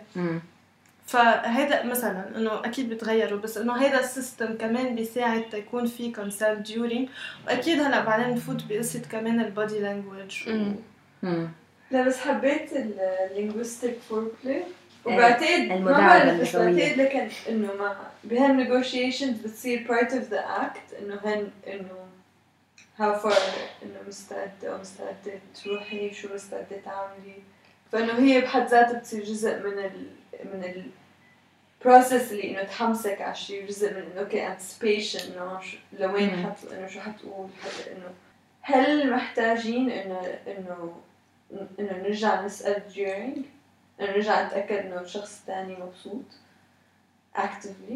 C: فهيدا مثلا إنه أكيد بتغيروا بس إنه هيدا ال system كمان بيساعد تيكون في consent during. وأكيد هلأ بعدين نفوت بقصة كمان ال
A: body
B: language.
D: لا بس حبيت ال linguistic
B: foreplay
D: وبعتقد ما بعرف. بعتقد لكن إنه ما بهال negotiations بتصير part of the act إنه هن إنه how far إنه مستعدة أو مستعدة تروحي شو مستعدة تعملي. فإنه هي بحد ذاتها بتصير جزء من ال من ال process اللي إنه تحمسك على شيء جزء من إنه okay anticipation إنه شو- لوين. حت إنه شو حتقول حتى إنه هل محتاجين انه انه إنه نرجع نسأل during إنه نرجع نتأكد إنه الشخص الثاني مبسوط actively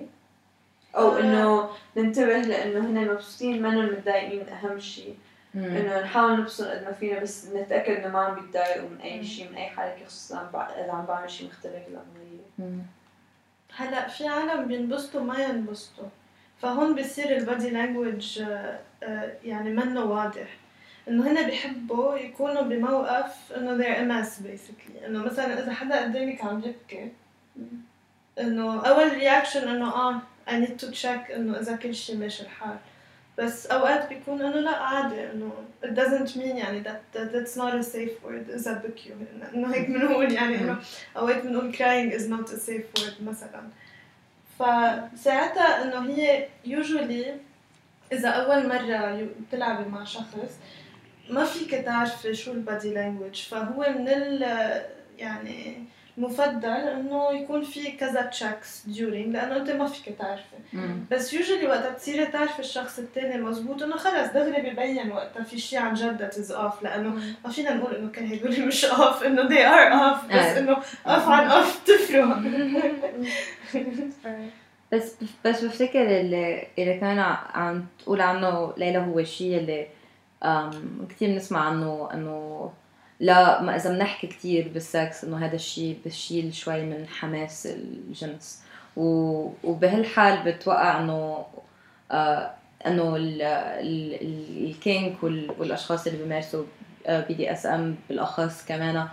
D: أو
C: آه.
D: إنه ننتبه لإنه هن مبسوطين منهم متضايقين أهم شيء. إنه نحاول نبسط قد ما فينا بس نتأكد إنه ما عم بيتضايقوا من
C: أي.
D: شيء من أي حركه خصوصا اذا عم بعمل شيء مختلف
B: مم.
C: هلأ في عالم بينبسطوا ما ينبسطوا. فهون بصير ال body language يعني منه واضح. إنه هن بيحبوا يكونوا بموقف إنه they're a mess basically. إنه مثلا إذا حدا قدامك عم يبكي إنه أول reaction إنه آه I need to check إنه إذا كل شيء ماشي الحال. بس أوقات بيكون إنه لا عادي إنه it doesn't mean يعني that, that that's not a safe word اذا بكيو إنه هيك بنقول يعني إنه اوقات بنقول crying is not a safe word مثلا. فساعتها إنه هي usually إذا أول مرة بتلعبي مع شخص ما فيك تعرفي شو ال body language فهو من ال يعني مفضل إنه يكون في كذا checks during لأنه أنت ما فيك تعرفي بس usually وقتها تصيري تعرفي الشخص الثاني مزبوط إنه خلص دغري ببين وقتها في شيء عن جد is off لأنه ما فينا نقول إنه كل هدول مش off إنه they are off بس
B: آه.
C: إنه off عن off (laughs) تفرق.
B: بس بس بفتكر اللي اللي كان عم تقول عنه ليلى هو الشيء اللي كثير بنسمع عنه إنه لا ما إذا بنحكي كثير بالسكس إنه هذا الشيء بشيل شوي من حماس الجنس. و- وبهالحال بتوقع إنه آه إنه ال- ال- ال- ال kink وال- والأشخاص اللي بيمارسوا BDSM بالأخص كمان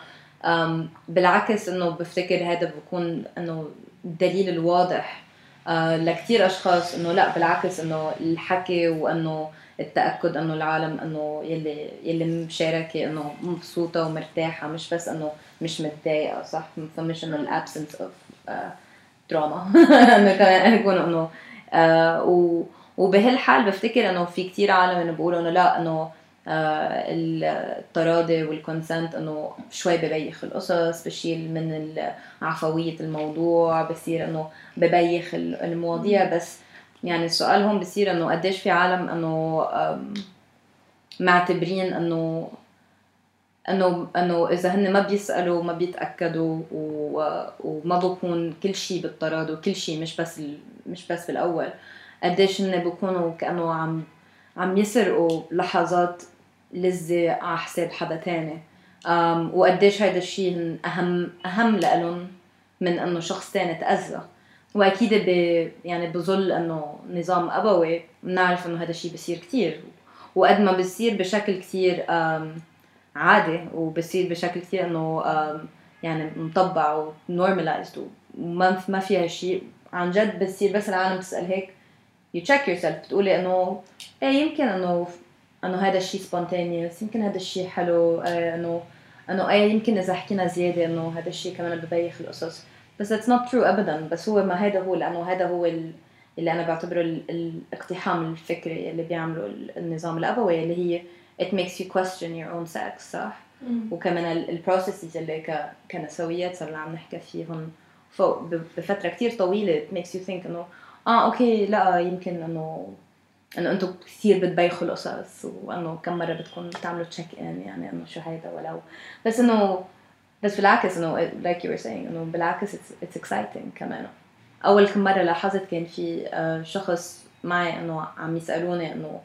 B: بالعكس إنه بفتكر هذا بكون إنه الدليل الواضح آه لكثير أشخاص إنه لا بالعكس إنه الحكي وإنه التأكد أنه العالم أنه يلي يلي مشاركة أنه مبسوطة ومرتاحة مش بس أنه مش متضايقة صح؟ فمش إنه ال absence of trauma إنه كمان يكون إنه آه و وبهالحال بفتكر إنه في كتير عالم إنه بيقولوا إنه لا إنه آه التراضي والكونسنت إنه شوي ببيخ القصص بشيل من عفوية الموضوع بصير إنه ببيخ ال- المواضيع بس يعني السؤال هون بصير إنه قديش في عالم إنه معتبرين إنه إنه إنه إذا هن ما بيسألوا ما بيتأكدوا و- وما بكون كل شيء بالتراضي وكل شيء مش بس مش بس بالأول. قديش هن بكونوا كأنه عم عم يسرقوا لحظات لذة على حساب حدا تاني. وقديش هيدا الشيء أهم أهم لإلهم من إنه شخص تاني تأذى. وأكيد يعني بظل إنه نظام أبوي بنعرف إنه هذا الشيء بصير كتير. وقد ما بصير بشكل كتير أم، عادي وبصير بشكل كتير إنه يعني مطبع ونورماليزد وما ما فيها شيء عن جد بتصير بس العالم تسال هيك you check yourself. بتقولي إنه إيه يمكن إنه إنه هذا الشيء spontaneous يمكن هذا الشيء حلو آه، انه إنه إيه يمكن إذا حكينا زيادة إنه هذا الشيء كمان ببيخ القصص. بس it's not true ابدا. بس هو ما هذا هو لأنه هذا هو ال- اللي أنا بعتبره ال- الاقتحام الفكري اللي بيعمله ال- النظام الأبوي اللي هي it makes you question your own sex صح؟ وكمان ال processes اللي كنسويات صرنا عم نحكي فيهم فوق بفترة كتير طويلة. It makes you think إنه آه okay لا يمكن إنه إنه أنتم كثير بتبيخوا القصص وإنه كم مرة بدكم تعملوا check in يعني إنه شو هيدا ولو. بس إنه بس بالعكس إنه like you were saying إنه بالعكس it's, it's exciting كمان. أول كم مرة لاحظت كان في آه، شخص معي إنه عم يسألوني إنه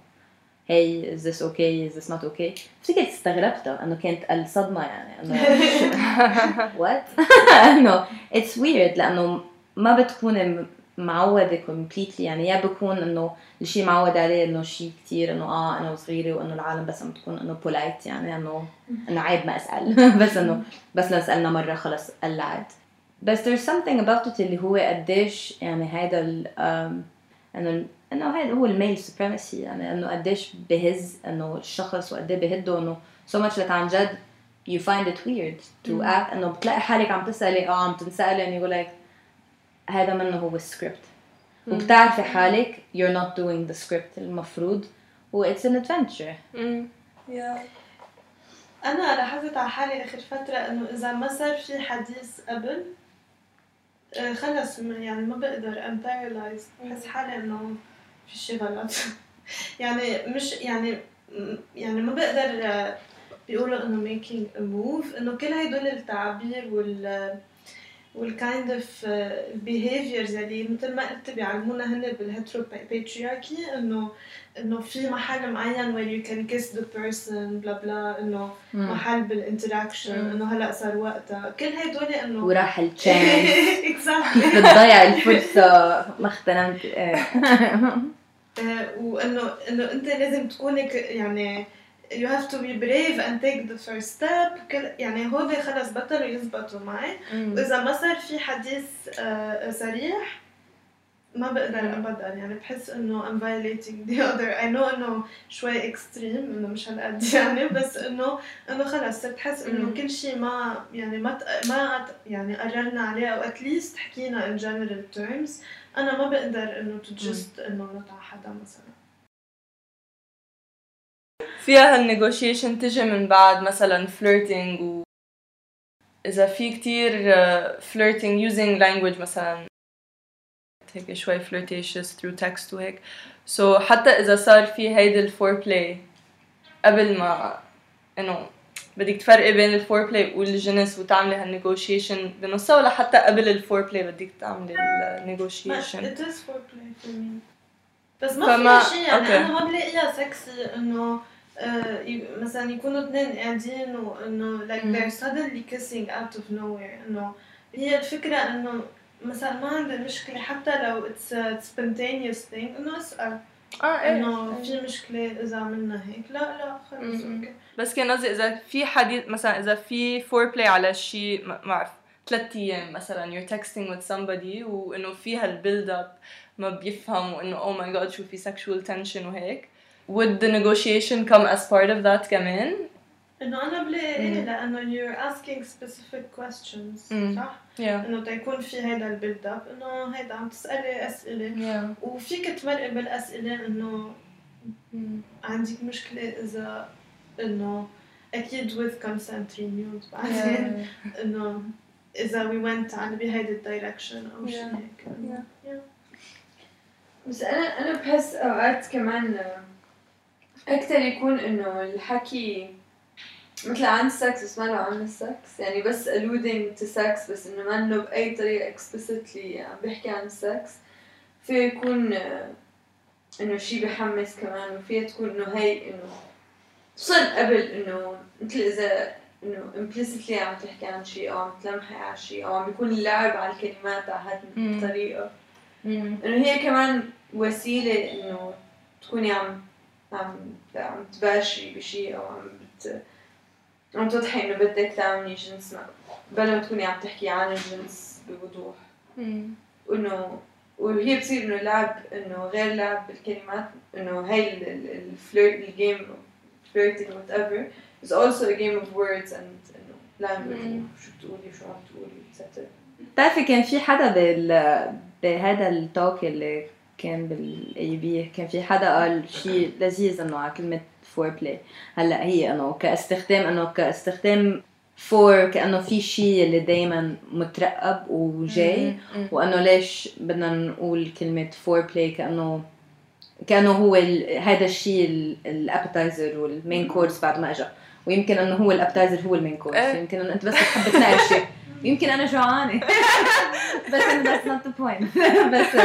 B: hey is this okay is this not okay افتكرت استغربتها إنه كانت الصدمة يعني إنه (laughs) (laughs) what (laughs) إنه it's weird لأنه ما بتكوني م- معودة completely. يعني يا بكون إنه الشيء معود عليه إنه شيء كتير إنه آه أنا وصغيرة وإنه العالم بس عم تكون إنه polite. يعني إنه إنه عيب ما أسأل. (laughs) بس إنه بس لو سألنا مرة خلص قلعت. بس there's something about it اللي هو قديش يعني هيدا ال إنه إنه هذا هو الميل supremacy. يعني إنه قديش بهز إنه الشخص وقد إيه بهده إنه so much that عن جد you find it weird to act. إنه بتلاقي حالك عم تسألي آه عم تنسألي and you go like هذا منه هو السكريبت وبتعرفي حالك you're not doing the script المفروض و it's an adventure.
A: يا
C: أنا لاحظت على حالي آخر فترة إنه إذا ما صار في حديث قبل آه، خلص يعني ما بقدر I'm paralyzed بحس حالي إنه في شي غلط. (laughs) يعني مش يعني يعني ما بقدر آه، بيقولوا إنه making a move إنه كل هدول التعابير وال وال kind of behaviors اللي مثل ما قلت بيعلمونا هن بال hetero patriarchy إنه إنه في محل معين where you can kiss the person بلا بلا إنه محل بال interaction إنه هلأ صار وقتها كل هدول إنه
B: وراح ال chance
C: اكزاكتلي
B: كيف بتضيع الفرصة ما اغتنمت إيه (laughs)
C: وإنه إنه أنت لازم تكوني ك- يعني you have to be brave and take the first step. يعني هول خلص بطلوا يزبطوا معي. واذا ما صار في حديث آه، صريح ما بقدر ابدا يعني بحس إنه I'm violating the other. I know إنه شوي extreme إنه مش هالقد (laughs) يعني بس إنه إنه خلص صرت حس
A: إنه.
C: كل شيء ما يعني ما ما يعني قررنا عليه أو at least حكينا in general terms. أنا ما بقدر إنه to just إنه نط ع حدا مثلا.
A: فيها هال negotiation تجي من بعد مثلا flirting و إذا في كتير uh, flirting using language مثلا. هيك شوي flirtatious through text وهيك so حتى إذا صار في هيدي ال foreplay قبل ما إنه بدك تفرقي بين ال foreplay والجنس وتعملي هال negotiation بنصها ولا حتى قبل ال foreplay بدك تعملي
C: ال negotiation بس ما
A: فما-
C: في شيء يعني. أنا ما بلاقيها سكسي إنه آه، مثلا يكونوا اثنين قاعدين وانه like they're suddenly kissing out of nowhere إنه هي الفكرة إنه مثلا ما عندي مشكلة حتى لو it's a spontaneous thing إنه اسأل
A: آه
C: إنه في مشكلة إذا عملنا هيك. لا لا خلص. okay
A: بس كان قصدي إذا في حديث مثلا إذا في foreplay على شيء ما ما بعرف ثلاث أيام مثلا you're texting with somebody وانه في هال build up ما بيفهم وانه oh my god شو في sexual tension وهيك. Would the negotiation come as part of that كمان؟
C: انه أنا بلاقي
A: إيه.
C: لأنه you're asking specific questions
A: مم.
C: صح؟
A: yeah
C: انه تيكون في هيدا ال build up انه هيدا عم تسألي اسئلة
A: yeah
C: وفيك تمرقي بالاسئله انه عندك مشكله اذا انه أكيد with consent renewed بعدين انه اذا we went على بهيدي ال direction أو شيء
A: Yeah.
C: هيك
A: Yeah.
D: بس أنا أنا بحس اوقات كمان أكثر يكون إنه الحكي مثل عن السكس بس ما له عن السكس يعني بس alluding to sex بس إنه ما إنه بأي طريقة explicitly عم بيحكي عن السكس في يكون آه، إنه شيء بحمس كمان. وفيها تكون إنه هي إنه خصوصا قبل إنه مثل إذا إنه implicitly عم تحكي عن شيء أو عم تلمحي على شيء أو عم بيكون اللعب على الكلمات على هذه. الطريقة. إنه هي كمان وسيلة إنه تكوني عم عم عم تباشري بشيء أو عم بت عم تضحي انه بدك تعملي جنس ما بلا ما تكوني عم تحكي عن الجنس بوضوح. وإنه وهي بصير إنه لعب إنه غير لعب بالكلمات إنه هاي ال flirt ال game flirting whatever is also a game of words and إنه language. شو بتقولي شو عم تقولي etc
B: بتعرفي كان في حدا بال بهذا ال talk اللي كان بال AUB كان في حدا قال شيء لذيذ إنه على كلمة foreplay هلأ هي إنه كاستخدام إنه كاستخدام fore كأنه في شيء اللي دائما مترقب وجاي وإنه ليش بدنا نقول كلمة foreplay كأنه كأنه هو هذا الشيء ال appetizer وال main course بعد ما اجى ويمكن إنه هو ال appetizer هو ال main
A: course.
B: يمكن إنه أنت بس بتحب تناقشي. يمكن أنا جوعانة. (laughs) بس that's not the point. (laughs) بس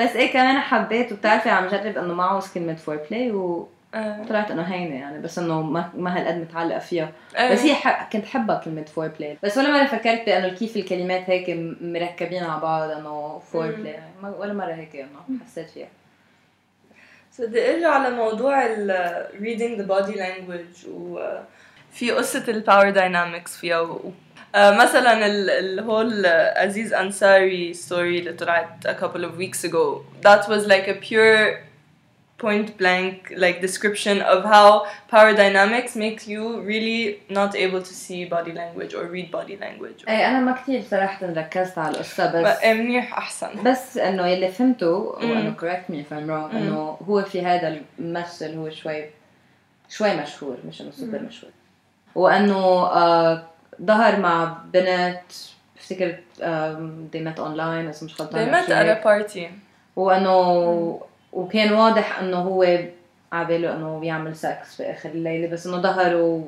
B: بس إيه كمان حبيت وبتعرفي عم جرب انه ما عاوز كلمه foreplay وطلعت انه هينة يعني بس انه ما ما هالقد متعلقة فيها. بس هي. كنت حبها كلمة foreplay بس ولا مرة فكرت بأنه كيف الكلمات هيك مركبين على بعض انه
A: fore.
B: play ولا مرة هيك انه حسيت فيها.
A: بدي ارجع لموضوع ال reading the body language وفي قصة ال power dynamics فيها و... آه، مثلا ال الهول عزيز انصاري story اللي طلعت a couple of weeks ago that was like a pure point blank like description of how power dynamics make you really not able to see body language or read body language
B: ايه انا ما كثير صراحة ركزت على القصة بس
A: بقى منيح احسن
B: بس انه يلي فهمته وانه
A: مم.
B: correct me if I'm wrong
A: مم.
B: انه هو في هذا الممثل هو شوي شوي مشهور مش انه سوبر
A: مم.
B: مشهور وانه آه ظهر مع بنت بفتكر they met online اذا مش غلطانة
A: they met at a party.
B: وأنه وكان واضح أنه هو عباله أنه يعمل سكس في آخر الليلة بس إنه ظهروا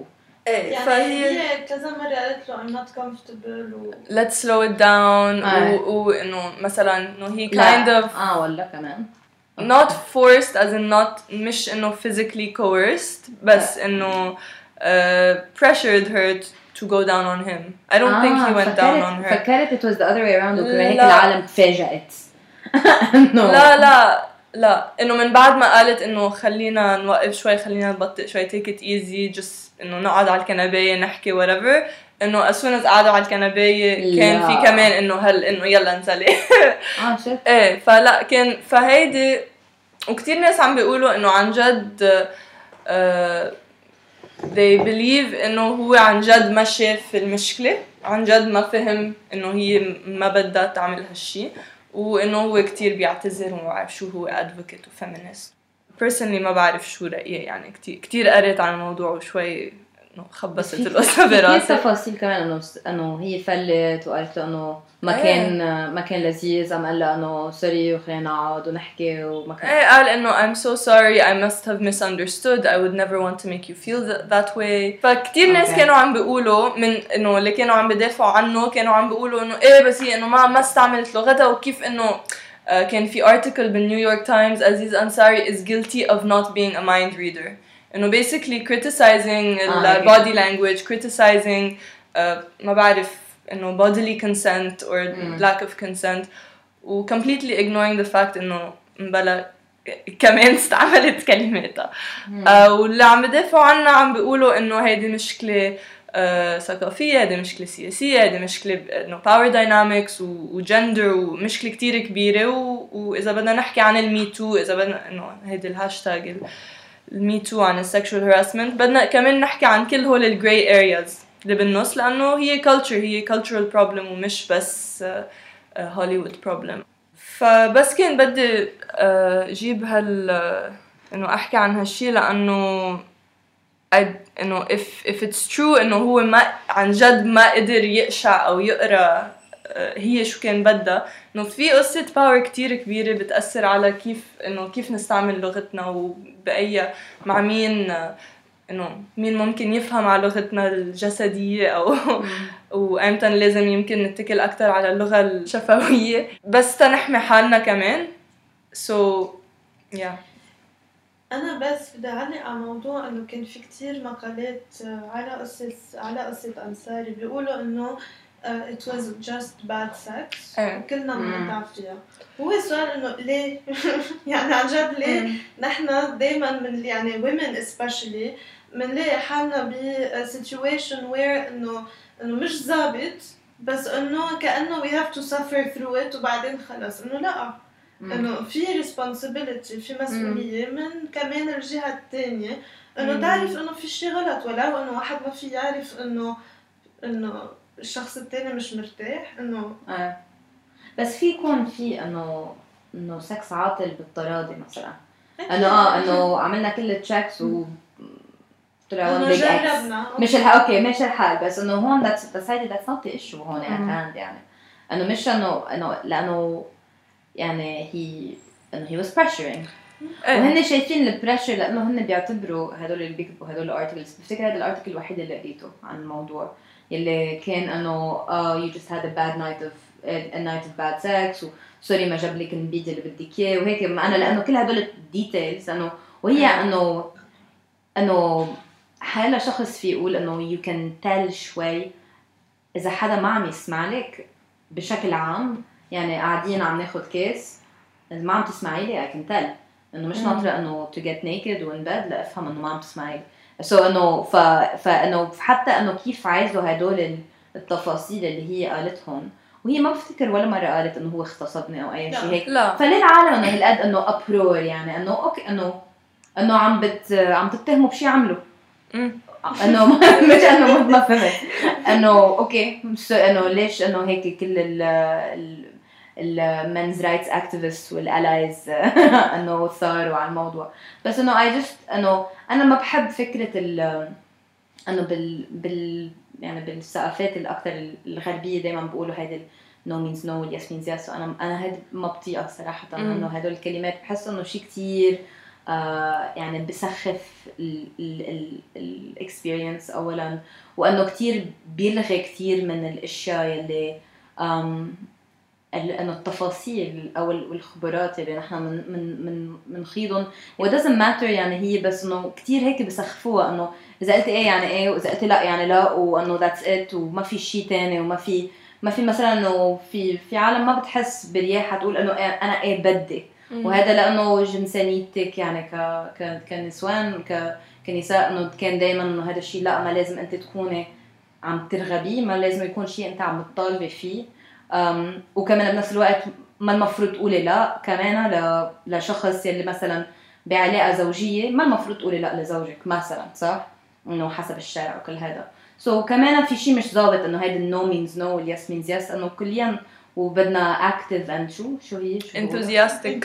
A: إيه
C: يعني
A: فهي
C: هي كذا مرة قالت له I'm not comfortable و
A: let's slow it down.
B: آه.
A: و- وانه مثلا إنه he kind
B: لا.
A: of
B: آه ولا كمان.
A: not forced as in not مش إنه physically coerced بس إنه uh, pressured her to go down on him. I don't think he went down on her.
B: فكرت it was the other way around وكمان. العالم تفاجأت انه (laughs)
A: لا لا لا. إنه من بعد ما قالت إنه خلينا نوقف شوي خلينا نبطئ شوي take it easy just إنه نقعد على الكنباية نحكي whatever. إنه as soon as قعدوا على الكنباية كان. في كمان إنه هل إنه يلا انزلي (laughs)
B: آه شفت. (laughs)
A: إيه فلا كان فهيدي وكتير ناس عم بيقولوا إنه عن جد آه they believe إنه هو عن جد ما شاف المشكلة عن جد ما فهم إنه هي ما بدها تعمل هالشي وإنه هو كتير بيعتذر وما بعرف شو هو advocate و feminist personally ما بعرف شو رأيي يعني كتير كتير قريت عن الموضوع وشوي خبصت القصة
B: في
A: براسي
B: تفاصيل كمان انه انه هي فلت وقالت له انه ما
A: إيه.
B: كان ما كان لذيذ قام قال لها انه سوري وخلينا نقعد ونحكي وما كان
A: إيه قال إنه I'm so sorry I must have misunderstood I would never want to make you feel that, way فكتير ناس. كانوا عم بيقولوا من إنه اللي كانوا عم بدافعوا عنه كانوا عم بيقولوا إنه إيه بس هي إنه ما ما استعملت لغتها وكيف إنه آه، كان في article بالنيويورك تايمز عزيز انصاري is guilty of not being a mind reader انه basically criticizing
B: آه،
A: ال body language criticizing آه، ما بعرف انه bodily consent or
B: مم.
A: lack of consent و completely ignoring the fact انه مبلا كمان استعملت كلماتها آه واللي عم بدافعوا عنها عم بيقولوا إنه هيدي مشكلة آه ثقافية هيدي مشكلة سياسية هيدي مشكلة إنه power dynamics و gender ومشكله كتير كبيرة و- واذا بدنا نحكي عن ال Me Too إذا بدنا إنه هيدي ال hashtag ال Me Too عن ال sexual harassment بدنا كمان نحكي عن كل هول ال gray areas اللي بالنص لأنه هي culture هي cultural problem ومش بس هوليوود problem فبس كان بدي آه، جيب هال آه، إنه أحكي عن هالشي لأنه إنه if if it's true إنه هو ما عن جد ما قدر يقشع أو يقرأ آه، هي شو كان بدها. إنه في قصة power كتير كبيرة بتأثر على كيف إنه كيف نستعمل لغتنا وبأي مع مين إنه مين ممكن يفهم على لغتنا الجسدية أو (laughs) وامتى لازم يمكن نتكل أكثر على اللغة الشفوية. بس تنحمي حالنا كمان. So yeah.
C: أنا بس بدي أعلق على موضوع إنه كان في كتير مقالات على قصة على قصة أنصاري. بيقولوا إنه it was just bad sex. وكلنا
B: مم.
C: بنقطع فيها. هو السؤال إنه ليه؟ (laughs) يعني عن جد ليه نحن دائما من يعني women especially بنلاقي حالنا ب situation where انه إنه مش ظابط بس إنه كأنه we have to suffer through it وبعدين خلص. إنه لا. إنه في responsibility في مسؤولية من كمان الجهة الثانية
B: إنه.
C: تعرف إنه في شيء غلط ولو إنه واحد ما في يعرف انه إنه الشخص الثاني مش مرتاح إنه
B: آه. بس في يكون في إنه إنه سكس عاطل بالتراضي مثلا إنه آه إنه عملنا كل ال checks و طلع
C: إنه
B: one big X.
C: جربنا
B: مش الح... أوكي مش الحال بس إنه هون that's بس هيدي that's not the issue هون
A: مم.
B: at hand يعني إنه مش إنه إنه لأنه يعني هي إنه هي was pressuring
A: إيه.
B: وهن شايفين ال pressure لأنه هن بيعتبروا هدول اللي بيكتبوا هدول ال articles بفتكر هذا ال article الوحيد اللي قريته عن الموضوع يلي كان إنه آه you just had a bad night of a night of bad sex و sorry ما جاب لك ال bed اللي بدك إياه وهيك. ما أنا لأنه كل هدول ال details إنه وهي إنه إنه حالا شخص في يقول إنه you can tell شوي إذا حدا ما عم يسمع لك بشكل عام. يعني قاعدين عم ناخد case إذا ما عم تسمعي لي I can tell. إنه مش. ناطرة إنه to get naked و in bed لأفهم إنه ما عم تسمعي لي. so أنه ف... فأنه حتى أنه كيف عايزوا هدول ال- التفاصيل اللي هي قالتهم وهي ما بفتكر ولا مرة قالت إنه هو اغتصبني أو
C: أي.
B: شيء هيك
A: لا
B: فليه العالم أنه هالقد إنه uproar يعني أنه أوكي أنه أنه عم بت عم تتهموا بشيء
A: مم.
B: أنه (laughs) مش أنه ما- فهمت أنه أوكي أنه ليش أنه هيك كل ال men's rights activists وال allies إنه ثاروا على الموضوع. بس إنه اي just إنه أنا ما بحب فكرة ال إنه بال بال يعني بالثقافات الاكثر الغربية دائما بيقولوا هيدي no means no وال yes means yes أنا أنا هيدي ما بطيئه
A: صراحة.
B: إنه هدول الكلمات بحس إنه شيء كثير آه يعني بسخف ال experience اولا. وإنه كثير بيلغي كثير من الأشياء يلي التفاصيل أو ال- الخبرات اللي نحن من من من بنخيضهم و doesn't matter يعني هي بس إنه كثير هيك بسخفوها إنه إذا قلت إيه يعني إيه وإذا قلت لا يعني لا وإنه ذاتس ات وما في شيء ثاني وما في ما في مثلا إنه في في عالم ما بتحس برياحه تقول إنه إيه أنا إيه بدي. وهذا لأنه جنسانيتك يعني ك ك كنسوان ك كنساء إنه كان دائما إنه هذا الشيء لا ما لازم أنت تكوني عم ترغبيه ما لازم يكون شيء أنت عم تطالبي فيه. وكمان بنفس الوقت ما المفروض تقولي لا كمان ل... لشخص يلي مثلا بعلاقة زوجية ما المفروض تقولي لا لزوجك مثلا صح؟ إنه حسب الشرع وكل هذا so, كمان في شيء مش ظابط إنه هيدا ال no means no وال yes means yes إنه كليا وبدنا active اند شو؟ شو هي؟ شو
A: enthusiastic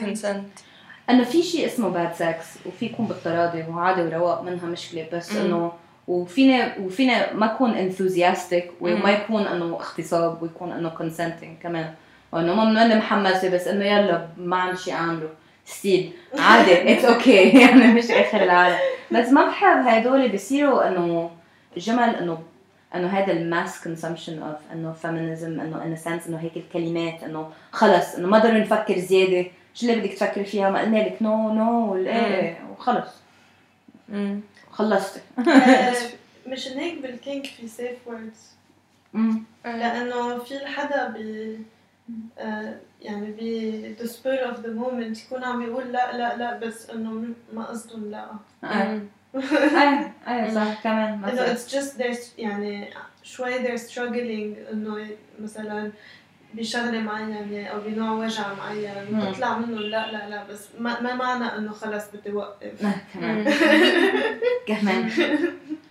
A: consent
B: إنه في شيء اسمه bad sex وفي يكون بالتراضي وعادي ورواق منها مشكلة بس. إنه وفينا وفينا ما اكون enthusiastic وما. يكون إنه اغتصاب ويكون إنه consenting كمان. وإنه ما ماني محمسة بس إنه يلا ما عندي شيء أعمله. still عادي (laughs) it's okay (laughs) يعني مش آخر العالم. بس ما بحب هدول بيصيروا إنه جمل إنه إنه هذا ال mass consumption of إنه feminism إنه in a sense إنه هيك الكلمات إنه خلص إنه ما ضروري نفكر زيادة. شو اللي بدك تفكري فيها؟ ما قلنا لك no no إيه؟ وخلص.
C: آه، (laughs) (laughs) مش هيك بال kink في safe words
B: مم.
C: لأنه في حدا ب آه، يعني ب the spur of the moment يكون عم يقول لا لا لا بس إنه ما قصدهم لا.
B: إيه إيه صح. كمان
C: إنه just there's يعني شوي they're struggling إنه مثلا بشغلة معينة أو بنوع وجع معين.
B: مم.
C: وتطلع منه. لا لا لا بس ما, ما معنى إنه خلص بدي وقف.
B: كمان. (laughs) كمان.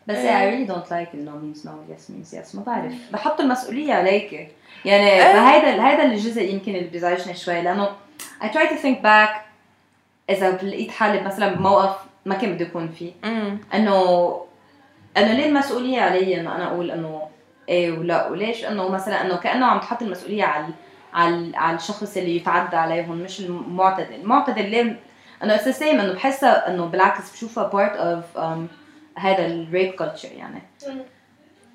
B: بس I really don't like no means no. Yes means yes. ما بعرف. بحط المسؤولية عليك. يعني هيدا هيدا الجزء يمكن اللي بيزعجني شوي لأنه I try to think back إذا لقيت حالي مثلا بموقف ما كان بدي أكون فيه.
A: مم.
B: إنه إنه ليه المسؤولية علي إنه أنا أقول إنه إيه ولا وليش؟ إنه مثلا إنه كأنه عم تحط المسؤولية على على على الشخص اللي يتعدى عليهم مش المعتدل المعتدل ليه؟ إنه it seems إنه بحسها إنه بالعكس بشوفها part of هذا ال rape culture يعني.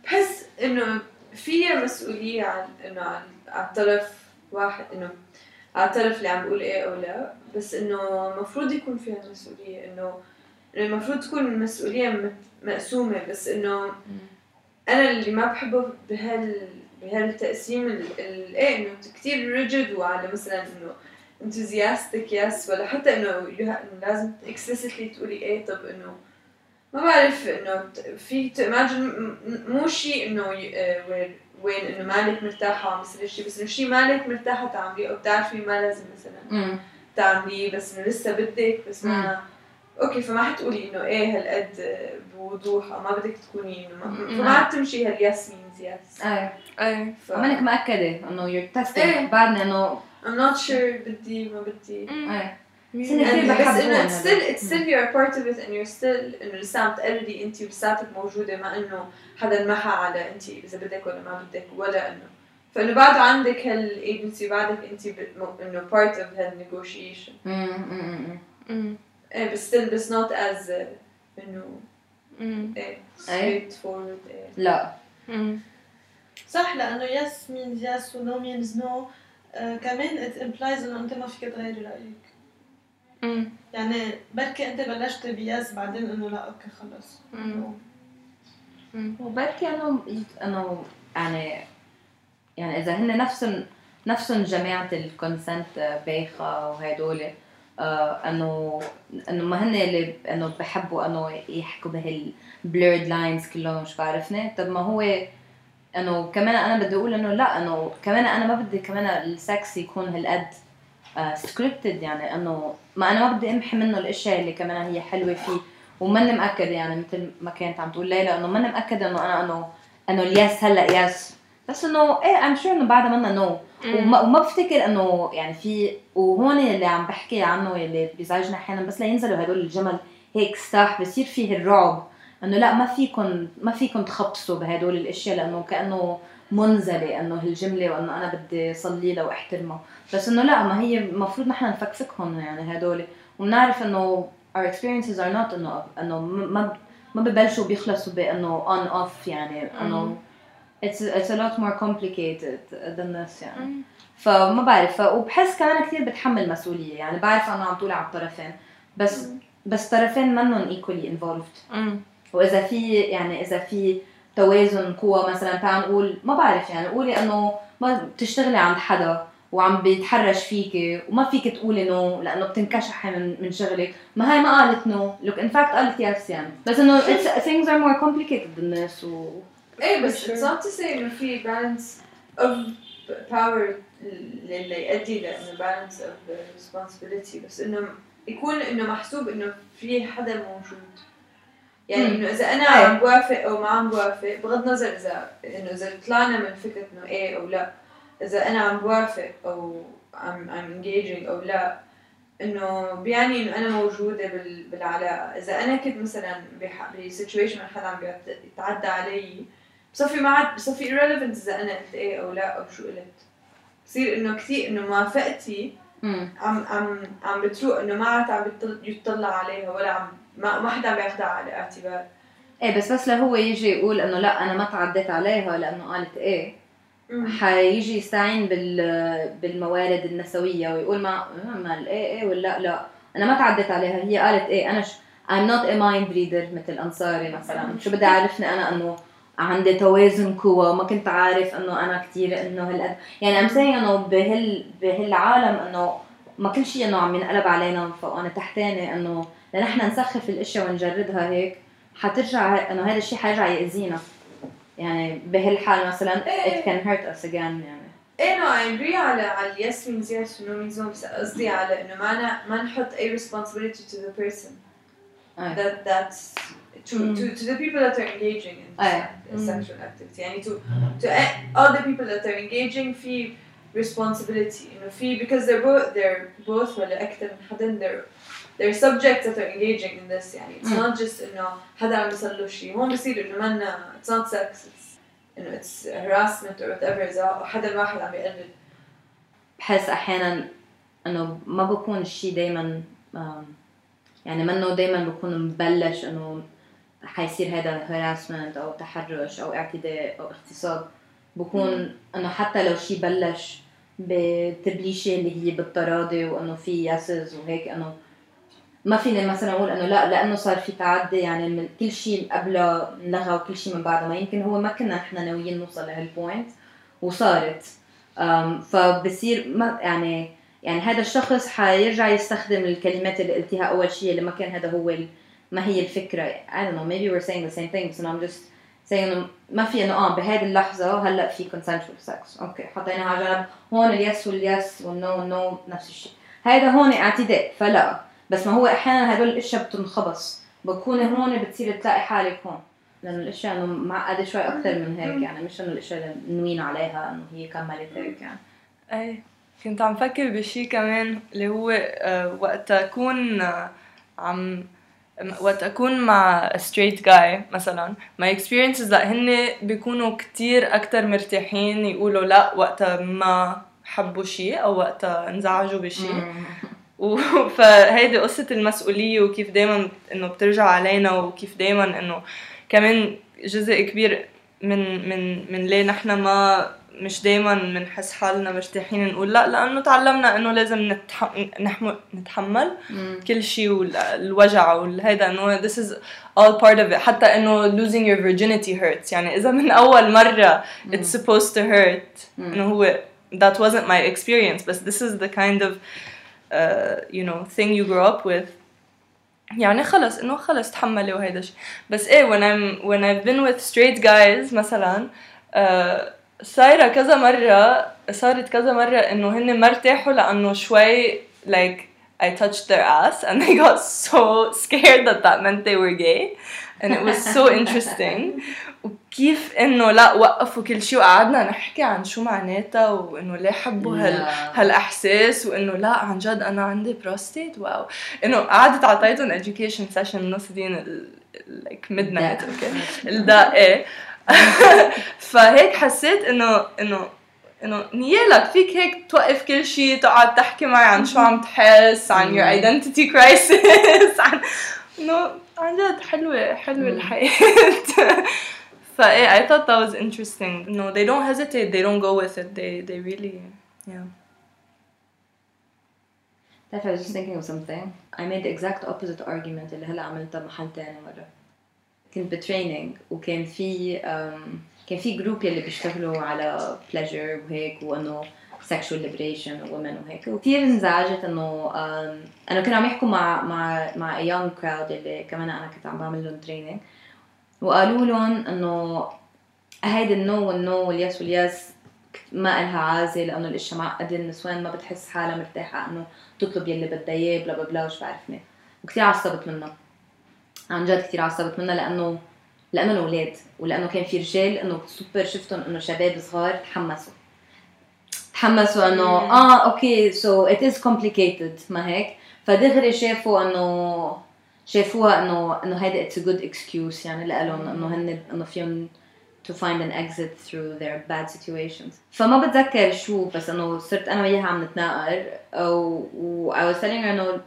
D: بحس إنه في مسؤولية عن إنه عن على طرف واحد إنه على الطرف اللي عم بقول إيه أو لا. بس إنه المفروض يكون فيها مسؤولية انه المفروض تكون المسؤولية مت- مقسومة. بس إنه أنا اللي ما بحبه بهال بهالتقسيم ال- ال- إيه إنه كثير rigid وعلى مثلا إنه enthusiastic yes ولا حتى إنه لازم explicitly تقولي إيه طب إنه ما بعرف إنه في تماجن مو شيء إنه آه، وين وين إنه مالك مرتاحة وعم يصير شيء بس إنه شيء مالك مرتاحة تعمليه أو بتعرفي ما لازم مثلا تعمليه بس إنه لسه بدك بس ما أوكي فما حتقولي إنه إيه هالقد بوضوح أو ما بدك تكوني إنه ما
A: مم.
D: فما عاد تمشي هال yes means
B: yes
A: إيه إيه
D: ف
B: مانك مأكدة انه testing
D: إيه.
B: بعدنا إنه
D: I'm not sure بدي ما بدي. إيه بس انه it's still it's still you're part of it and you're still إنه لسه عم تقرري أنت ولساتك موجودة ما إنه حدا محى على أنت إذا بدك ولا ما بدك ولا إنه. فإنه بعده عندك هالايجنسي بعدك أنت إنه part of
B: هال
A: negotiation.
D: إيه بس still بس not as انه.
B: إيه
D: straight forward إيه
B: لا.
C: صح لأنه yes means yes و no means no آه كمان it implies إنه أنت ما فيك تغيري رأيك
A: مم.
C: يعني بركي أنت بلشت ب yes بعدين إنه لا okay خلص.
B: وبركي انه انه يعني يعني اذا هن نفسهم نفسهم جماعة ال consent بايخه وهدول آه انه انه ما هن اللي انه بحبوا انه يحكوا بهال blurred lines كلهم مش بعرفني؟ طب ما هو انه كمان أنا بدي أقول إنه لا إنه كمان أنا ما بدي كمان السكس يكون هالقد scripted يعني إنه ما أنا ما بدي أمحي منه الإشياء اللي كمان هي حلوة فيه. وماني مأكدة يعني مثل ما كانت عم تقول ليلى إنه ماني مأكدة إنه أنا إنه إنه ال yes هلأ yes بس إنه I'm sure إنه بعدها منا no وما, وما بفتكر إنه يعني في وهون اللي عم بحكي عنه اللي بيزعجنا أحيانا بس لينزلوا هدول الجمل هيك ستاح بصير فيه الرعب. إنه لا ما فيكم ما فيكم تخبصوا بهدول الأشياء لأنه كأنه منزلة إنه هالجملة وإنه أنا بدي صلي لها واحترمها بس إنه لا ما هي المفروض نحن نفكفكهم يعني هدول. وبنعرف إنه our experiences are not انه إنه ما ما ببلشوا بيخلصوا بإنه on off يعني إنه it's it's a lot more complicated than this يعني. فما بعرف وبحس كمان كثير بتحمل مسؤولية يعني بعرف انه عم تقول على الطرفين. بس بس طرفين منهم equally involved.
A: مم.
B: وإذا في يعني إذا في توازن قوى مثلا تعال نقول ما بعرف يعني قولي إنه ما بتشتغلي عند حدا وعم بيتحرش فيك وما فيك تقولي no لأنه بتنكشحي من من شغلك. ما هي ما قالت no look in fact قالت yes يعني. بس إنه things are more complicated الناس و
D: إيه بس
A: sure.
D: not to say انه في balance of power اللي يؤدي لأنه balance of responsibility بس إنه يكون إنه محسوب إنه في حدا موجود يعني. إنه إذا
B: أنا.
D: عم بوافق أو ما عم بوافق بغض النظر إذا إنه إذا طلعنا من فكرة إنه إيه أو لا إذا أنا عم بوافق أو عم عم engaging أو لا إنه بيعني إنه أنا موجودة بال- بالعلاقة إذا أنا كنت مثلا بح- بسيتويشن حدا عم يتعدى علي بصفي ما عاد بصفي irrelevant إذا أنا قلت إيه أو لا أو شو قلت. بصير إنه كثير إنه موافقتي. عم عم عم بتروق إنه ما عاد عم يطلع عليها ولا عم ما ما حدا عم ياخذها على اعتبار.
B: إيه بس بس لهو يجي يقول إنه لا أنا ما تعديت عليها لأنه قالت
D: إيه.
B: حيجي يستعين بال بالموارد النسوية ويقول ما ما الايه إيه ولا لا. أنا ما تعديت عليها هي قالت إيه. أنا ش... I'm not a mind reader مثل أنصاري مثلا. شو بدي عرفني أنا إنه عندي توازن قوى ما كنت عارف إنه أنا كثير إنه هالقد يعني I'm saying إنه بهال بهالعالم إنه ما كل شيء إنه عم ينقلب علينا من فوق أنا تحتاني إنه لنحن نسخف الأشياء ونجردها هيك حترجع إنه هذا الشيء حيرجع يأذينا. يعني بهالحال مثلا it can hurt us again يعني.
D: إيه نو اي agree على على اليس means yes و no means no بس قصدي على إنه ما ما نحط اي responsibility to the person.
B: أي.
D: that that's to,
A: Mm.
D: to, to the people that are engaging in
B: أي.
D: this
A: Mm.
D: sexual activity يعني to to a- all the people that are engaging في responsibility انه في because they're both they're both ولا اكثر من حدا they're they're subjects that are engaging in this يعني it's
B: Mm.
D: not just انه حدا عم يصير له شيء هون بصير انه منا it's not sex it's انه it's harassment or whatever اذا حدا واحد عم يقلد
B: بحس احيانا انه ما بكون الشيء دائما يعني منه دائما بكون مبلش انه حيصير هذا harassment أو تحرش أو اعتداء أو اغتصاب. بكون إنه حتى لو شيء بلش بتبليشة اللي هي بالتراضي وإنه في ياسز وهيك إنه ما فيني مثلا أقول إنه لا لأنه صار في تعدي يعني من كل شيء قبله انلغى وكل شيء من بعده. ما يمكن هو ما كنا إحنا ناويين نوصل لهالبوينت وصارت. فبصير ما يعني يعني هذا الشخص حيرجع يستخدم الكلمات اللي قلتيها أول شيء اللي ما كان هذا هو ال- ما هي الفكرة. I don't know maybe we're saying the same thing بس I'm just saying إنه ما في إنه آه بهذه اللحظة هلأ في consensual sex. أوكي حطيناها على جنب. هون اليس واليس والنو والنو نفس الشيء. هذا هون اعتداء فلا. بس ما هو أحيانا هدول الأشياء بتنخبص. بتكوني هون بتصير تلاقي حالك هون. لأنه الأشياء إنه معقدة شوي أكثر من هيك يعني مش إنه الأشياء اللي نوين عليها إنه هي كملت هيك يعني.
A: أي كنت عم فكر بشي كمان اللي هو آه، وقت أكون آه، عم وقت اكون مع straight guy مثلا. My experiences لا هن بيكونوا كتير أكتر مرتاحين يقولوا لا وقت ما حبوا شيء أو وقت انزعجوا بشيء (laughs) فهيدي قصة المسؤولية وكيف دايما إنه بترجع علينا وكيف دايما إنه كمان جزء كبير من من من ليه نحن ما مش دايما بنحس حالنا مرتاحين نقول لا لأنه تعلمنا انه لازم نتح... نحم... نتحمل كل شيء والوجع والهيدا انه this is all part of it حتى انه losing your virginity hurts يعني اذا من اول مرة it's supposed to hurt انه هو that wasn't my experience but this is the kind of uh, you know thing you grow up with يعني خلص انه خلص تحملي وهيدا الشيء بس إيه when I'm when I've been with straight guys مثلا uh, صايرة كذا مرة صارت كذا مرة انه هن ما ارتاحوا لأنه شوي like I touched their ass and they got so scared that that meant they were gay and it was so interesting وكيف إنه لا وقفوا كل شيء وقعدنا نحكي عن شو معناتها وإنه ليه حبوا هال هالأحساس وإنه لا عن جد أنا عندي prostate wow. إنه قعدت عطيتهم education session نص دين ال like midnight أوكي الداء إيه فهيك حسيت إنه إنه إنه نيالك فيك هيك توقف كل شيء تقعد تحكي معي عن شو عم تحس عن your identity crisis (laughs) عن إنه عن جد حلوة حلوة الحياة. (laughs) فايه I thought that was interesting no they don't hesitate they don't go with it they they really yeah
B: تعرف I was just thinking of something I made the exact opposite argument اللي هلا عملتها محل تاني مرة كنت ب training وكان في um, كان في group يلي بيشتغلوا على pleasure وهيك وانه sexual liberation women وهيك وكثير انزعجت انه آم، انه كانوا عم يحكوا مع مع مع a young crowd اللي كمان أنا كنت عم بعمل لهم training وقالوا لهم إنه هيدي النو والنو واليس واليس ما إلها عازة لأنه الأشياء معقدة النسوان ما بتحس حالها مرتاحة إنه تطلب يلي بدها إياه بلا بلا بلا وش بعرفني. وكثير عصبت منها. عن جد كثير عصبت منها لأنه لأنه الأولاد ولأنه كان في رجال إنه سوبر شفتهم إنه شباب صغار تحمسوا. تحمسوا إنه آه okay so it is complicated ما هيك؟ فدغري شافوا إنه شافوها إنه إنه هيدا it's a good excuse يعني لإلهم إنه هن إنه فيهم to find an exit through their bad situations. فما بتذكر شو بس إنه صرت أنا وياها عم نتناقر و, I was telling her انه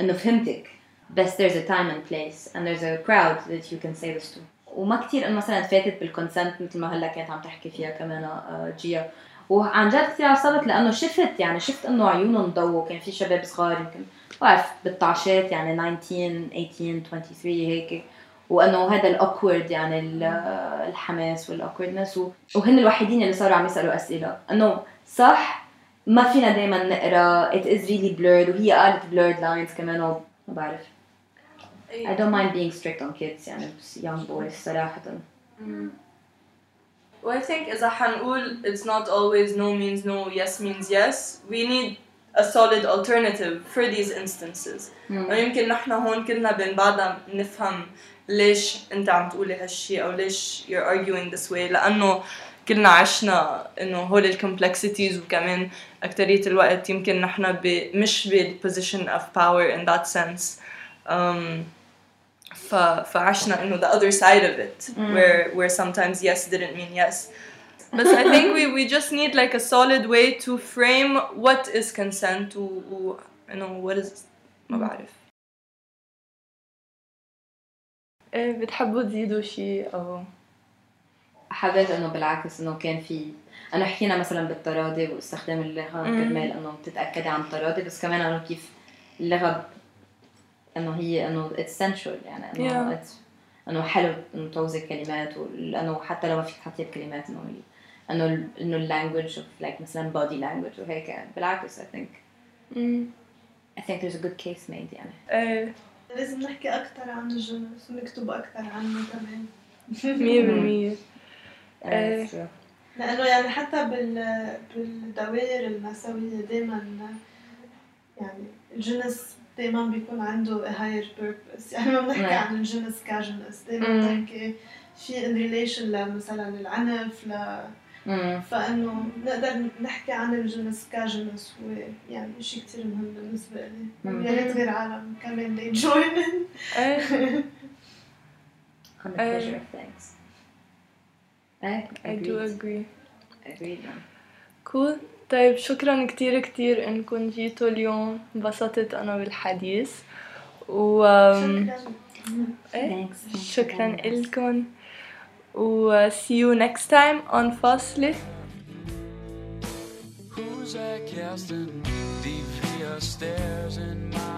B: إنه فهمتك بس there's a time and place and there's a crowd that you can say this to. وما كتير إنه مثلا فاتت بالكونسنت مثل ما هلأ كانت عم تحكي فيها كمان آه، جيا. وعن جد كثير عصبت لإنه شفت يعني شفت إنه عيونهم ضووا كان في شباب صغار يمكن. بعرف بالطعشات يعني 19 18 23 هيك. وأنه هذا ال awkward يعني ال- الحماس وال awkwardness وهن الوحيدين اللي صاروا عم يسألوا أسئلة. أنه صح ما فينا دائما نقرأ. It is really blurred. وهي قالت blurred lines كمان ما بعرف. I don't mind being strict on kids يعني young boys صراحة.
A: Well, I think إذا حنقول it's not always no means no, yes means yes, we need a solid alternative for these instances. ويمكن نحن هون كلنا بين بعضنا نفهم ليش انت عم تقولي هالشي أو ليش you're arguing this way لأنه كلنا عشنا إنه هول ال complexities وكمان أكترية الوقت يمكن نحن ب... مش بال position of power in that sense. um, ف... فعشنا إنه the other side of it where where sometimes yes didn't mean yes. But I think we we just need like a solid way to frame what is consent و, و you know what is ما بعرف إيه بتحبوا تزيدوا شيء أو
B: حبيت إنه بالعكس إنه كان في انه حكينا مثلا بالتراضي واستخدام
A: اللغة.
B: كرمال إنه تتاكدي عن التراضي بس كمان إنه كيف اللغة إنه هي إنه sensual يعني إنه
A: Yeah.
B: إنه حلو إنه توزي كلمات لأنه حتى لو ما فيك تحطي بكلمات إنه انه انه ال language like مثلا body language وهيك بالعكس I think I think there's a good case made يعني
A: إيه
C: لازم نحكي أكثر عن الجنس ونكتب أكثر عنه كمان (laughs)
A: مية بالمية
B: Uh,
A: إيه.
B: it's true.
C: لأنه يعني حتى بال بالدوائر النسوية دايما يعني الجنس دايما بيكون عنده a higher purpose (laughs) يعني ما بنحكي. عن الجنس كجنس دايما
A: مم.
C: بنحكي في in relation لمثلا العنف ل. فإنه نقدر نحكي عن الجنس كجنس هو يعني شيء كثير مهم بالنسبة لي. ويا ريت غير عالم كمان they join in
A: إيه
B: On the
A: إيه.
B: pleasure of things. إيه،
A: I do
B: agreed.
A: agree
B: Agreed.
A: cool طيب شكرا كتير كتير إنكم جيتوا اليوم انبسطت أنا بالحديث و
C: شكرا
A: إيه،
B: Thanks. Thanks
A: شكرا. لكم و uh, see you next time on Foslit.
E: Who's that casting deep stairs in my